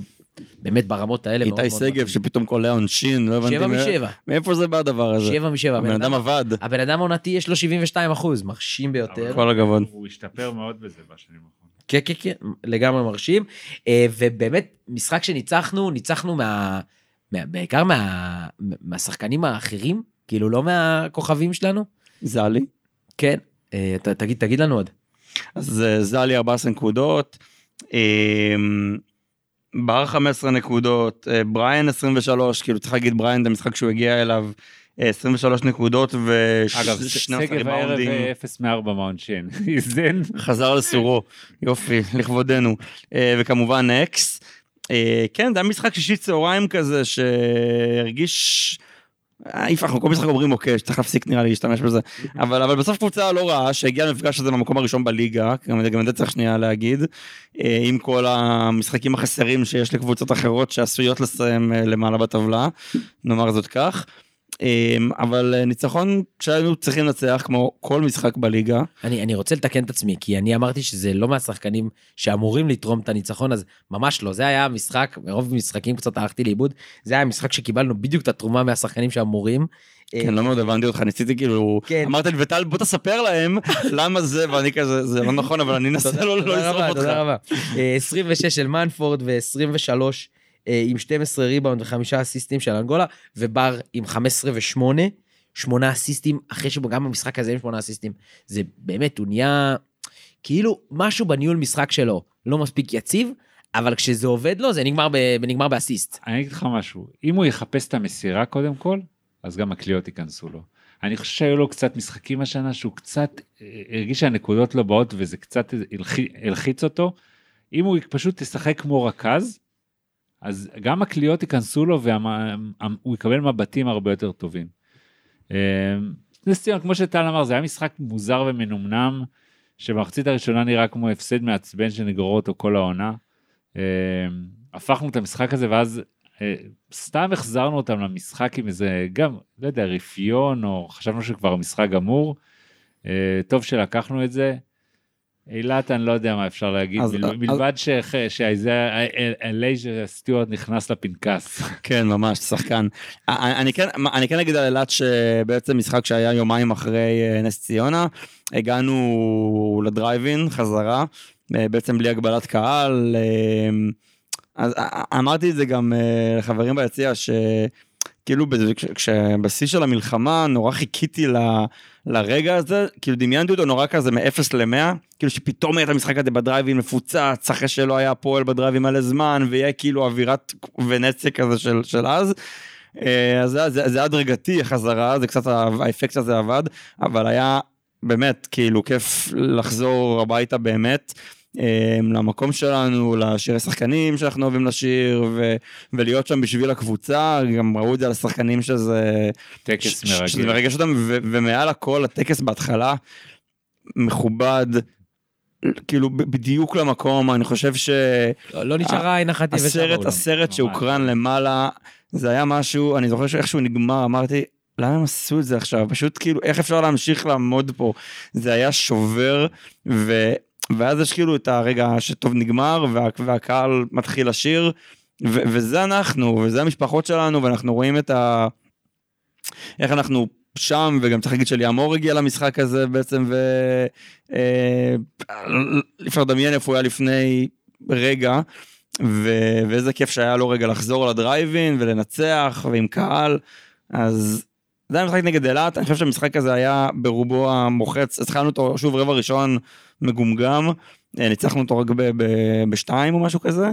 באמת ברמות האלה. איתי שגב. שפתאום קולע עונשין, לא הבנתי שבע משבע, מאיפה זה בא הדבר הזה. שבע משבע. הבן אדם עבד, הבן אדם העונתי יש לו 72 אחוז, מרשים ביותר. כל הכבוד. הוא השתפר מאוד בזה בשנים האחרונות. כן, כן, כן, לגמרי מרשים. אה, ובאמת, משחק שניצחנו, ניצחנו מה... מה בעיקר מה, מהשחקנים האחרים, כאילו לא מהכוכבים שלנו. זלי. כן, אה, ת, תגיד, תגיד לנו עוד. אז אה, זלי 14 נקודות. בר 15 נקודות, אה, בריין 23, כאילו צריך להגיד בריין זה משחק שהוא הגיע אליו, אה, 23 נקודות אגב, ושני שגב הערב אה, 0 מ-4 מהעונשין. איזן. חזר לסורו, יופי, לכבודנו. אה, וכמובן אקס. אה, כן, זה היה משחק שישי צהריים כזה שהרגיש... אנחנו כל משחק אומרים אוקיי, שצריך להפסיק נראה לי להשתמש בזה. אבל, אבל בסוף קבוצה לא רעה שהגיעה למפגש הזה במקום הראשון בליגה, גם, גם את זה צריך שנייה להגיד, אה, עם כל המשחקים החסרים שיש לקבוצות אחרות שעשויות לסיים אה, למעלה בטבלה, נאמר זאת כך. אה, אבל אה, ניצחון שהיינו צריכים לנצח כמו כל משחק בליגה. אני, אני רוצה לתקן את עצמי, כי אני אמרתי שזה לא מהשחקנים שאמורים לתרום את הניצחון, אז ממש לא. זה היה משחק, מרוב משחקים קצת הלכתי לאיבוד, זה היה משחק שקיבלנו בדיוק את התרומה מהשחקנים שאמורים. כן, לא מאוד הבנתי אותך, ניסיתי כאילו, כן. אמרת לי, וטל, בוא תספר להם למה זה, ואני כזה, זה לא נכון, אבל אני אנסה לא לא תודה לשרוף רבה, אותך. תודה רבה. אה, 26 של מנפורד ו-23 אה, עם 12 ריבאונד וחמישה אסיסטים של אנגולה, ובר עם 15 ו-8, שמונה אסיסטים, אחרי שגם במשחק הזה עם שמונה אסיסטים. זה באמת, הוא נהיה כאילו משהו בניהול משחק שלו לא מספיק יציב, אבל כשזה עובד לו זה נגמר, ב, נגמר באסיסט. אני אגיד לך משהו, אם הוא יחפש את המסירה קודם כל, אז גם הקליעות ייכנסו לו. אני חושב שהיו לו קצת משחקים השנה שהוא קצת אה, הרגיש שהנקודות לא באות וזה קצת הלחי- הלחיץ אותו. אם הוא פשוט ישחק כמו רכז, אז גם הקליעות ייכנסו לו והוא יקבל מבטים הרבה יותר טובים. אה, נס ציונה, כמו שטל אמר, זה היה משחק מוזר ומנומנם, שבמחצית הראשונה נראה כמו הפסד מעצבן שנגרור אותו כל העונה. אה, הפכנו את המשחק הזה ואז אה, סתם החזרנו אותם למשחק עם איזה גם לא יודע רפיון או חשבנו שכבר המשחק גמור. אה, טוב שלקחנו את זה. אילת אני לא יודע מה אפשר להגיד אז- מל- אז- מלבד שאלייז'ה סטיוארט נכנס לפנקס. כן, ממש, שחקן. אני כן, אני כן אגיד על אילת שבעצם משחק שהיה יומיים אחרי אה, נס ציונה, הגענו לדרייבין חזרה, אה, בעצם בלי הגבלת קהל. אה, אז אמרתי את זה גם לחברים ביציע, ש... כאילו כשבשיא של המלחמה נורא חיכיתי ל, לרגע הזה, כאילו דמיינתי אותו נורא כזה מ-0 ל-100, כאילו שפתאום יהיה את המשחק הזה בדרייבים מפוצץ, אחרי שלא היה פועל בדרייבים מלא זמן, ויהיה כאילו אווירת ונציה כזה של, של אז. אה, אז זה, זה, זה הדרגתי החזרה, זה קצת האפקט הזה עבד, אבל היה באמת כאילו כיף לחזור הביתה באמת. אה, למקום שלנו, לשירי שחקנים שאנחנו אוהבים לשיר, ו- ולהיות שם בשביל הקבוצה, גם ראו את זה על השחקנים שזה... טקס ש- ש- שזה מרגש. מרגש אותם, ו- ומעל הכל הטקס בהתחלה מכובד, כאילו בדיוק למקום, אני חושב לא- לא נשארה עין אחת יבשה. הסרט ממש. שהוקרן למעלה, זה היה משהו, אני זוכר שאיך שהוא נגמר, אמרתי, למה הם עשו את זה עכשיו? פשוט כאילו, איך אפשר להמשיך לעמוד פה? זה היה שובר, ו... ואז יש כאילו את הרגע שטוב נגמר, וה... והקהל מתחיל לשיר, ו... וזה אנחנו, וזה המשפחות שלנו, ואנחנו רואים את ה... איך אנחנו שם, וגם צריך להגיד שליאמור הגיע למשחק הזה בעצם, ו... אה, אפשר לדמיין איפה הוא היה לפני רגע, ו... ואיזה כיף שהיה לו רגע לחזור לדרייבין ולנצח, ועם קהל, אז זה היה משחק נגד אילת, אני חושב שהמשחק הזה היה ברובו המוחץ, התחלנו אותו שוב רבע ראשון מגומגם, אה, ניצחנו אותו רק בשתיים או משהו כזה,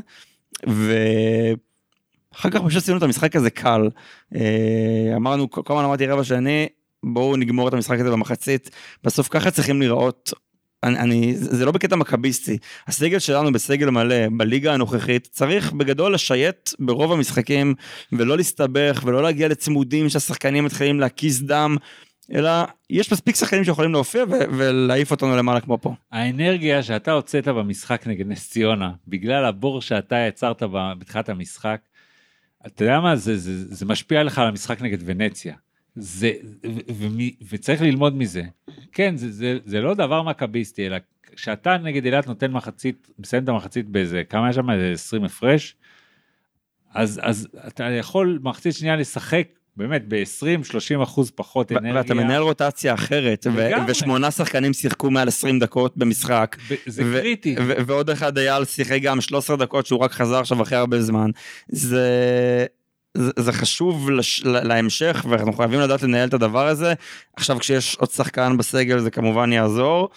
ואחר כך פשוט עשינו את המשחק הזה קל. אה, אמרנו, כל הזמן אמרתי רבע שני, בואו נגמור את המשחק הזה במחצית, בסוף ככה צריכים להיראות. אני, אני, זה לא בקטע מכביסטי, הסגל שלנו בסגל מלא בליגה הנוכחית צריך בגדול לשייט ברוב המשחקים ולא להסתבך ולא להגיע לצמודים שהשחקנים מתחילים להקיז דם, אלא יש מספיק שחקנים שיכולים להופיע ו- ולהעיף אותנו למעלה כמו פה. האנרגיה שאתה הוצאת במשחק נגד נס ציונה, בגלל הבור שאתה יצרת בתחילת המשחק, אתה יודע מה, זה, זה, זה משפיע לך על המשחק נגד ונציה. זה, ו, ומי, וצריך ללמוד מזה. כן, זה, זה, זה לא דבר מכביסטי, אלא כשאתה נגד אילת נותן מחצית, מסיים את המחצית באיזה, כמה היה שם? איזה 20 הפרש, אז, אז אתה יכול מחצית שנייה לשחק באמת ב-20-30 אחוז פחות ו- אנרגיה. ואתה מנהל רוטציה אחרת, ו-. ושמונה שחקנים שיחקו מעל 20 דקות במשחק. זה ו- קריטי. ו- ועוד אחד אייל שיחק גם 13 דקות שהוא רק חזר עכשיו אחרי הרבה זמן. זה... זה, זה חשוב לש, לה- להמשך ואנחנו חייבים לדעת לנהל את הדבר הזה. עכשיו כשיש עוד שחקן בסגל זה כמובן יעזור.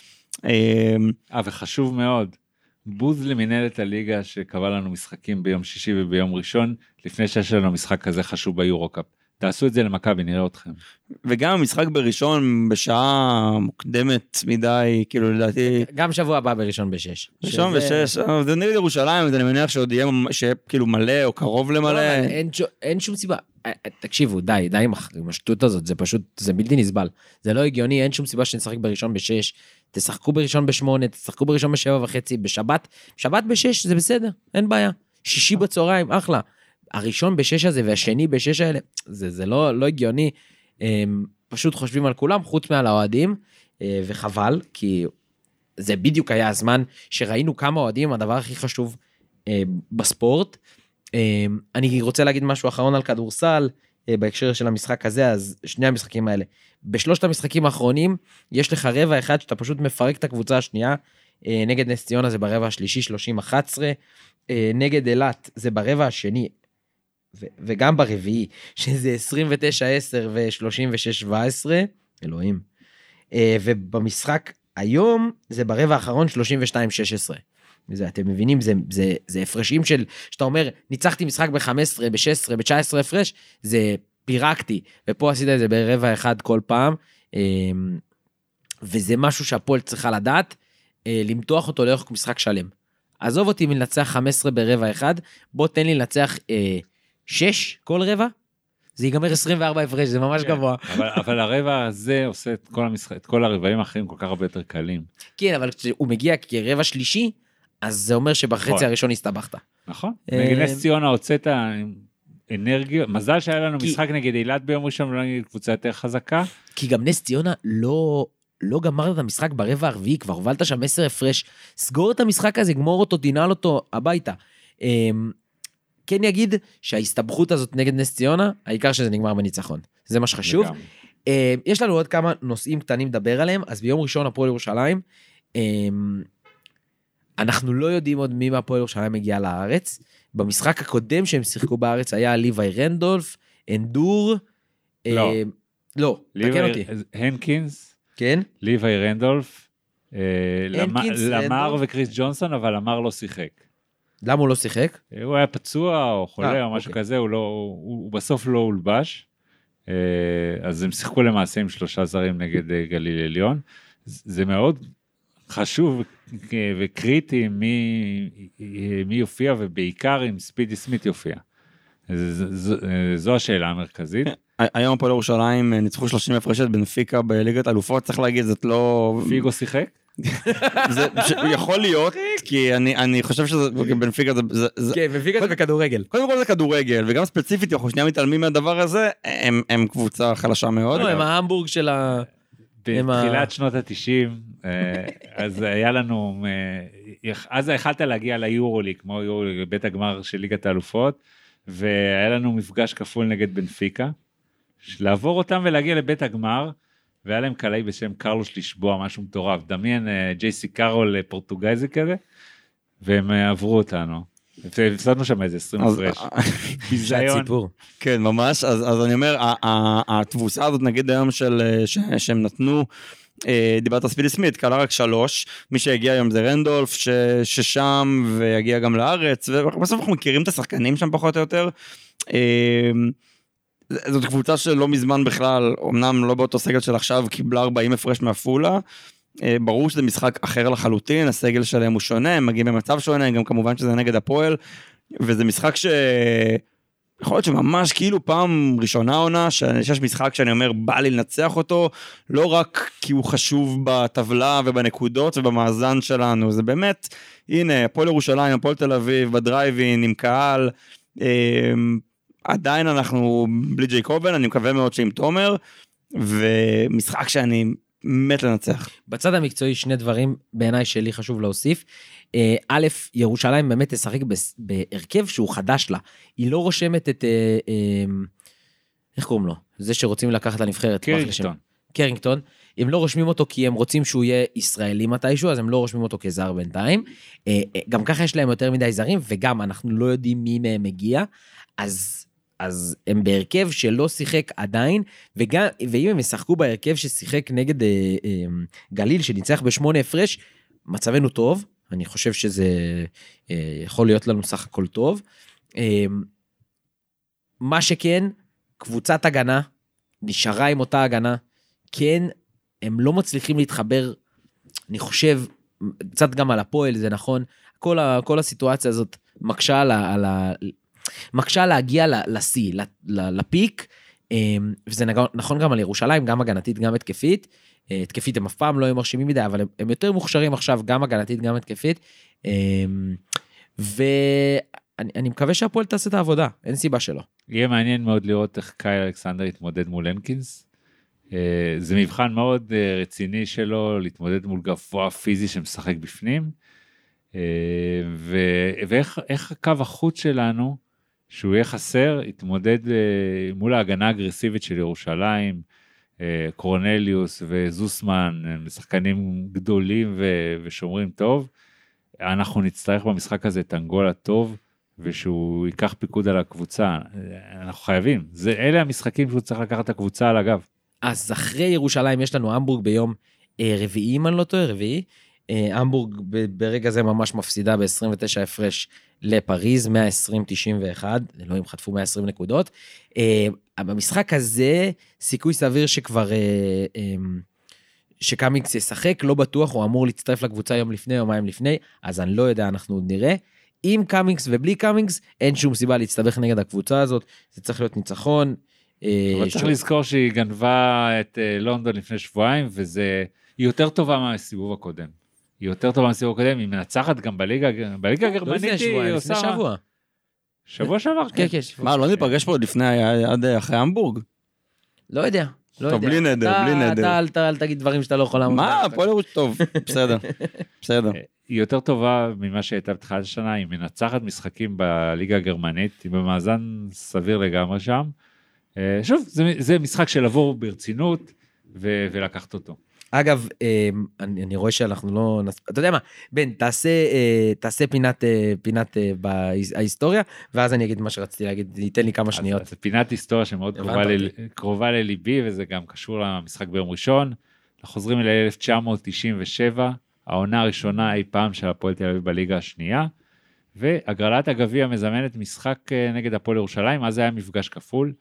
אמ, אה, וחשוב מאוד, בוז למנהלת הליגה שקבעה לנו משחקים ביום שישי וביום ראשון, לפני שיש לנו משחק כזה חשוב ביורו-קאפ. תעשו את זה למכבי, נראה אתכם. וגם המשחק בראשון בשעה מוקדמת מדי, כאילו לדעתי, גם שבוע הבא בראשון בשש. ראשון שזה- ושש, אה, זה נגד ירושלים, אז אני מניח שעוד יהיה שיהיה כאילו מלא או קרוב לא, למלא. אין אין שום סיבה. אה, אה, תקשיבו, די, די עם השטות הזאת, זה פשוט, זה בלתי נסבל. זה לא הגיוני, אין שום סיבה שנשחק בראשון בשש. תשחקו בראשון בשמונה, תשחקו בראשון בשבע וחצי, בשבת, שבת בשש זה בסדר, אין בעיה. שישי בצהריים, אחלה. הראשון בשש הזה והשני בשש האלה, זה, זה לא, לא הגיוני. הם פשוט חושבים על כולם, חוץ מעל האוהדים, אה, וחבל, כי זה בדיוק היה הזמן שראינו כמה אוהדים, הדבר הכי חשוב אה, בספורט. אה, אני רוצה להגיד משהו אחרון על כדורסל, אה, בהקשר של המשחק הזה, אז שני המשחקים האלה. בשלושת המשחקים האחרונים, יש לך רבע אחד שאתה פשוט מפרק את הקבוצה השנייה. נגד נס ציונה זה ברבע השלישי 30-11, אה, נגד אילת זה ברבע השני, ו- וגם ברביעי, שזה 29-10 ו-36-17, אלוהים. אה, ובמשחק היום זה ברבע האחרון 32-16. זה, אתם מבינים, זה, זה, זה הפרשים של, שאתה אומר, ניצחתי משחק ב-15, ב-16, ב-19 הפרש, זה פירקתי, ופה עשית את זה ברבע אחד כל פעם, אה, וזה משהו שהפועל צריכה לדעת, אה, למתוח אותו לאורך משחק שלם. עזוב אותי מלנצח 15 ברבע אחד, בוא תן לי לנצח אה, 6 כל רבע, זה ייגמר 24 הפרש, זה ממש כן. גבוה. אבל, אבל הרבע הזה עושה את כל, המשחק, את כל הרבעים האחרים כל כך הרבה יותר קלים. כן, אבל כשהוא מגיע כרבע שלישי, אז זה אומר שבחצי נכון. הראשון הסתבכת. נכון? אה, נגד נס ציונה הוצאת אנרגיה, מזל שהיה לנו כי- משחק נגד אילת ביום ראשון ולא נגד קבוצה יותר חזקה. כי גם נס ציונה לא, לא גמרת את המשחק ברבע הרביעי, כבר הובלת שם 10 הפרש. סגור את המשחק הזה, גמור אותו, תנעל אותו הביתה. אמ, כן יגיד שההסתבכות הזאת נגד נס ציונה, העיקר שזה נגמר בניצחון. זה מה שחשוב. אה, יש לנו עוד כמה נושאים קטנים לדבר עליהם, אז ביום ראשון הפועל ירושלים, אה, אנחנו לא יודעים עוד מי מהפועל ירושלים מגיע לארץ. במשחק הקודם שהם שיחקו בארץ היה ליוואי רנדולף, אנדור. לא. אה, לא, תקן אותי. הנקינס, כן? ליווי רנדולף, אה, למ- למר. וקריס ג'ונסון, אבל למר לא שיחק. למה הוא לא שיחק? הוא היה פצוע או חולה אה, או משהו אוקיי. כזה, הוא, לא, הוא, הוא בסוף לא הולבש. אה, אז הם שיחקו למעשה עם שלושה זרים נגד אה, גליל עליון. זה מאוד חשוב וקריטי מי, מי יופיע ובעיקר אם ספידי סמית יופיע. זה- זה- זו- אה, זו השאלה המרכזית. היום הפועל ירושלים ניצחו 30 הפרש את בנפיקה בליגת אלופות, צריך להגיד, זאת לא... פיגו שיחק? זה ש- יכול להיות, כי אני אני חושב שזה, בנפיקה זה- זה... זה- כן, ופיגה זה בכדורגל. קודם כל זה כדורגל, וגם ספציפית, אנחנו שנייה מתעלמים מהדבר הזה, הם הם קבוצה חלשה מאוד. לא, הם ההמבורג של ה... בתחילת שנות התשעים, אז היה לנו, אה, אז יכלת להגיע ליורוליג, כמו יורוליג, בית הגמר של ליגת האלופות, והיה לנו מפגש כפול נגד בנפיקה, לעבור אותם ולהגיע לבית הגמר, והיה להם קלעי בשם קרלוש לשבוע, משהו מטורף, דמיין אה, ג'ייסי קארול אה, פורטוגזי כזה, והם אה, עברו אותנו. הפסדנו שם איזה 20 אז- הפרש. ביזיון. כן, ממש, אז, אז אני אומר, התבוסה הזאת נגיד היום של, ש, שהם נתנו, דיברת על ספידי סמית, קלה רק שלוש, מי שהגיע היום זה רנדולף, ש, ששם ויגיע גם לארץ, ובסוף אנחנו מכירים את השחקנים שם פחות או יותר. זאת קבוצה שלא מזמן בכלל, אמנם לא באותו סגל של עכשיו, קיבלה 40 הפרש מעפולה. אה, ברור שזה משחק אחר לחלוטין, הסגל שלהם הוא שונה, הם מגיעים במצב שונה, גם כמובן שזה נגד הפועל, וזה משחק ש... יכול להיות שממש כאילו פעם ראשונה עונה, שיש משחק שאני אומר, בא לי לנצח אותו, לא רק כי הוא חשוב בטבלה ובנקודות ובמאזן שלנו, זה באמת, הנה, הפועל ירושלים, הפועל תל אביב, בדרייבין, עם קהל, אה, עדיין אנחנו בלי ג'ייקובן, אני מקווה מאוד שעם תומר, ומשחק שאני מת לנצח. בצד המקצועי שני דברים בעיניי שלי חשוב להוסיף. אה, א', ירושלים באמת תשחק בהרכב שהוא חדש לה. היא לא רושמת את... אה, אה, איך קוראים לו? זה שרוצים לקחת לנבחרת. קרינגטון. קרינגטון. הם לא רושמים אותו כי הם רוצים שהוא יהיה ישראלי מתישהו, אז הם לא רושמים אותו כזר בינתיים. גם ככה יש להם יותר מדי זרים, וגם אנחנו לא יודעים מי מהם מגיע, אז, אז הם בהרכב שלא שיחק עדיין, וגם, ואם הם ישחקו בהרכב ששיחק נגד אה, אה, גליל, שניצח בשמונה הפרש, מצבנו טוב, אני חושב שזה אה, יכול להיות לנו סך הכל טוב. אה, מה שכן, קבוצת הגנה נשארה עם אותה הגנה, כן, הם לא מצליחים להתחבר, אני חושב, קצת גם על הפועל, זה נכון, כל, ה, כל הסיטואציה הזאת מקשה על ה... על ה מקשה להגיע לשיא, לפיק, אמ, וזה נכון גם על ירושלים, גם הגנתית, גם התקפית. אה, התקפית הם אף פעם לא היו מרשימים מדי, אבל הם, הם יותר מוכשרים עכשיו, גם הגנתית, גם התקפית. אמ, ואני אני מקווה שהפועל תעשה את העבודה, אין סיבה שלא. יהיה מעניין מאוד לראות איך קייל אלכסנדר יתמודד מול הנקינס. אה, זה מבחן מאוד אה, רציני שלו להתמודד מול גבוה פיזי שמשחק בפנים. ואיך איך הקו החוץ שלנו, שהוא יהיה חסר, יתמודד אה, מול ההגנה האגרסיבית של ירושלים, אה, קורנליוס וזוסמן, הם שחקנים גדולים ושומרים טוב. אנחנו נצטרך במשחק הזה את אנגולה טוב. ושהוא ייקח פיקוד על הקבוצה, אנחנו חייבים, זה, אלה המשחקים שהוא צריך לקחת את הקבוצה על הגב. אז אחרי ירושלים יש לנו המבורג ביום אה, רביעי, אם אני לא טועה, רביעי. המבורג ברגע זה ממש מפסידה ב-29 הפרש לפריז, 120-91, אלוהים חטפו 120 נקודות. אה, במשחק הזה, סיכוי סביר שכבר... אה, אה, שקאמינגס ישחק, לא בטוח, הוא אמור להצטרף לקבוצה יום לפני, יומיים לפני, אז אני לא יודע, אנחנו עוד נראה. עם קאמינגס ובלי קאמינגס, אין שום סיבה להסתבך נגד הקבוצה הזאת, זה צריך להיות ניצחון. אה, אבל צריך לזכור שהיא גנבה את לונדון לפני שבועיים, וזה, היא יותר טובה מהסיבוב הקודם. היא יותר טובה מהסיבוב הקודם, היא מנצחת גם בליגה, בליגה לא לפני הגרמנית היא שבועיים, לפני עושה... שבוע. שבוע שעבר, כן, כן. כן. מה, לא ניפגש פה עוד לפני, עד אחרי המבורג? לא יודע. לא טוב, יודע. בלי נדר, בלי נדר. אתה אל תגיד דברים שאתה לא יכול לעמוד. מה. הפועל ירושלים, טוב, בסדר, בסדר. היא יותר טובה ממה שהייתה בתחילת השנה, היא מנצחת משחקים בליגה הגרמנית, היא במאזן סביר לגמרי שם. אה, שוב, זה, זה משחק של לבוא ברצינות ו- ולקחת אותו. אגב, אה, אני, אני רואה שאנחנו לא... נס- אתה יודע מה, בן, תעשה, אה, תעשה פינת, אה, פינת אה, בהיסטוריה, ואז אני אגיד מה שרציתי להגיד, תיתן לי כמה שניות. אז זו פינת היסטוריה שמאוד קרובה, ל... קרובה לליבי, וזה גם קשור למשחק ביום ראשון. אנחנו חוזרים ל-1997, העונה הראשונה אי פעם של הפועל תל אביב בליגה השנייה, והגרלת הגביע מזמנת משחק נגד הפועל ירושלים, אז היה מפגש כפול.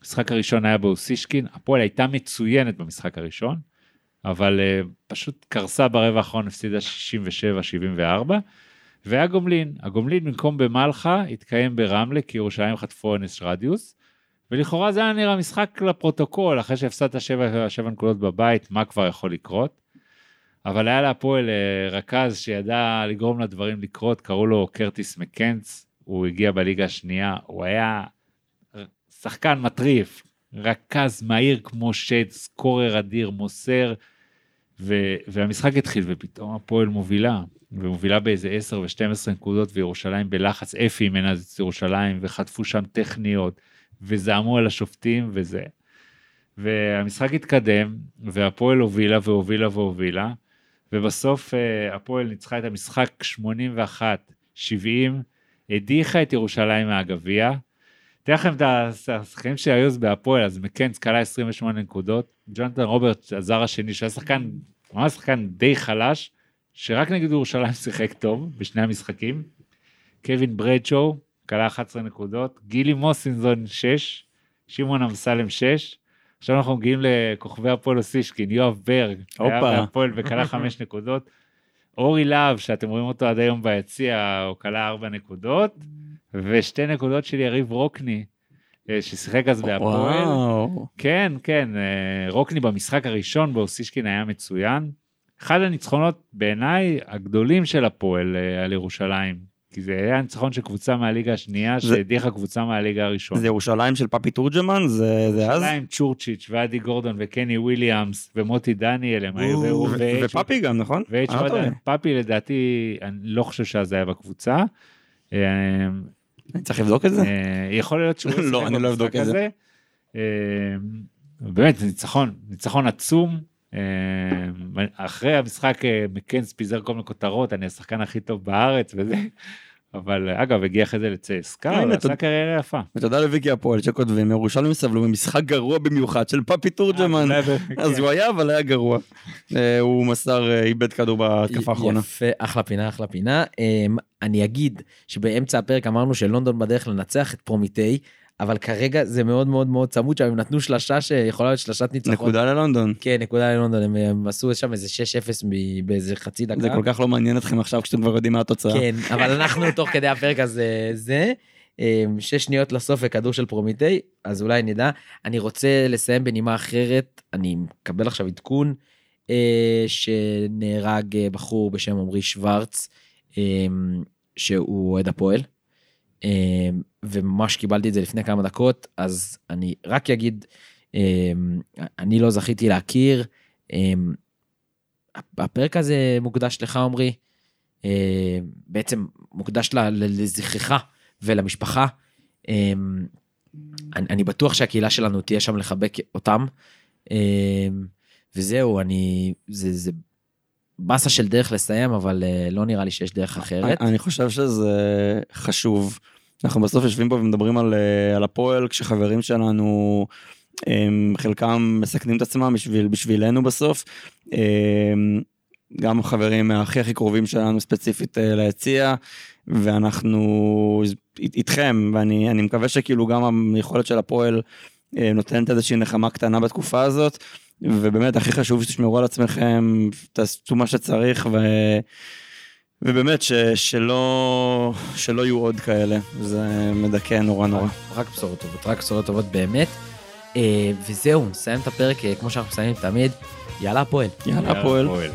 המשחק הראשון היה באוסישקין, הפועל הייתה מצוינת במשחק הראשון, אבל uh, פשוט קרסה ברבע האחרון, הפסידה 67-74, והיה גומלין. הגומלין במקום במלחה התקיים ברמלה, כי ירושלים חטפו אונס רדיוס, ולכאורה זה היה נראה משחק לפרוטוקול, אחרי שהפסדת 7, 7 נקודות בבית, מה כבר יכול לקרות? אבל היה להפועל אה, רכז שידע לגרום לדברים לקרות, קראו לו קרטיס מקנץ, הוא הגיע בליגה השנייה, הוא היה שחקן מטריף, רכז מהיר כמו שד, סקורר אדיר, מוסר, ו- והמשחק התחיל ופתאום הפועל מובילה, ומובילה באיזה 10 ו-12 נקודות וירושלים בלחץ, אפי מנהל את ירושלים וחטפו שם טכניות וזעמו על השופטים וזה. והמשחק התקדם והפועל הובילה והובילה והובילה ובסוף אה, הפועל ניצחה את המשחק 81-70, הדיחה את ירושלים מהגביע. אתן לכם את השחקנים שהיו אז בהפועל, אז מקנס כלה 28 נקודות, ג'ונתן רוברט, הזר השני, שהיה שחקן, ממש שחקן די חלש, שרק נגד ירושלים שיחק טוב בשני המשחקים. קווין ברדשו, כלה 11 נקודות, גילי מוסינזון 6, שמעון אמסלם 6. עכשיו אנחנו מגיעים לכוכבי הפועל אוסישקין, יואב ברג, היה. בהפועל וכלה 5 נקודות. אורי להב, שאתם רואים אותו עד היום ביציע, הוא כלה 4 נקודות, ושתי נקודות של יריב רוקני, אה, ששיחק אז בהפועל. כן, כן, אה, רוקני במשחק הראשון באוסישקין היה מצוין. אחד הניצחונות בעיניי הגדולים של הפועל אה, על ירושלים, כי זה היה ניצחון של קבוצה מהליגה השנייה זה- שהדיחה קבוצה מהליגה הראשונה. זה ירושלים של פפי תורג'מן? זה זה אז? ירושלים, צ'ורצ'יץ' ואדי גורדון וקני וויליאמס ומוטי דניאל הם היו, ו- ו- ופפי גם, נכון? פאפי לדעתי, אני לא חושב שזה היה בקבוצה. צריך לבדוק את זה? אה, יכול להיות שהוא לא, אני לא אבדוק את זה. אה, באמת, זה ניצחון, ניצחון עצום. אה, אחרי המשחק מקנס פיזר כל מיני כותרות, אני השחקן הכי טוב בארץ וזה. אבל אה, אגב, הגיע אחרי זה לצסקה, עשה קריירה יפה. ותודה לוויקי הפועל שכותבים, ירושלים סבלו ממשחק גרוע במיוחד של פפי תורג'מן. אה, אז כן. הוא היה, אבל היה גרוע. אה, הוא מסר, איבד כדור בהתקפה האחרונה. יפה, אחלה פינה, אחלה פינה. אמ, אני אגיד שבאמצע הפרק אמרנו שלונדון בדרך לנצח את פרומיטי, אבל כרגע זה מאוד מאוד מאוד צמוד שם, הם נתנו שלשה שיכולה להיות שלשת ניצחון. נקודה ללונדון. כן, נקודה ללונדון, הם, הם עשו שם איזה 6-0 מ- באיזה חצי דקה. זה כל כך לא מעניין אתכם עכשיו כשאתם כבר יודעים מה התוצאה. כן, אבל אנחנו תוך כדי הפרק הזה, זה, אמ, שש שניות לסוף וכדור של פרומיטי, אז אולי נדע. אני רוצה לסיים בנימה אחרת, אני מקבל עכשיו עדכון, אה, שנהרג אה, בחור בשם עמרי שוורץ, אמ, שהוא אוהד הפועל, אמ, וממש קיבלתי את זה לפני כמה דקות, אז אני רק אגיד, אמ, אני לא זכיתי להכיר, אמ, הפרק הזה מוקדש לך עמרי, אה, בעצם מוקדש לזכרך ולמשפחה. אני, אני בטוח שהקהילה שלנו תהיה שם לחבק אותם. וזהו, אני, זה, זה באסה של דרך לסיים, אבל אה, לא נראה לי שיש דרך אחרת. אני חושב שזה חשוב. אנחנו בסוף יושבים פה ומדברים על, אה, על הפועל כשחברים שלנו, הם, חלקם מסכנים את עצמם בשביל, בשבילנו בסוף. הם, גם חברים הכי הכי קרובים שלנו ספציפית אה, ליציע, ואנחנו איתכם, ואני אני מקווה שכאילו גם היכולת של הפועל אה, נותנת איזושהי נחמה קטנה בתקופה הזאת. ובאמת הכי חשוב שתשמרו על עצמכם, תעשו מה שצריך ו... ובאמת ש... שלא... שלא יהיו עוד כאלה, זה מדכא נורא נורא. רק בשורות טובות, רק בשורות טובות באמת. אה, וזהו, נסיים את הפרק אה, כמו שאנחנו מסיימים תמיד. יאללה הפועל. יאללה הפועל. הפועל.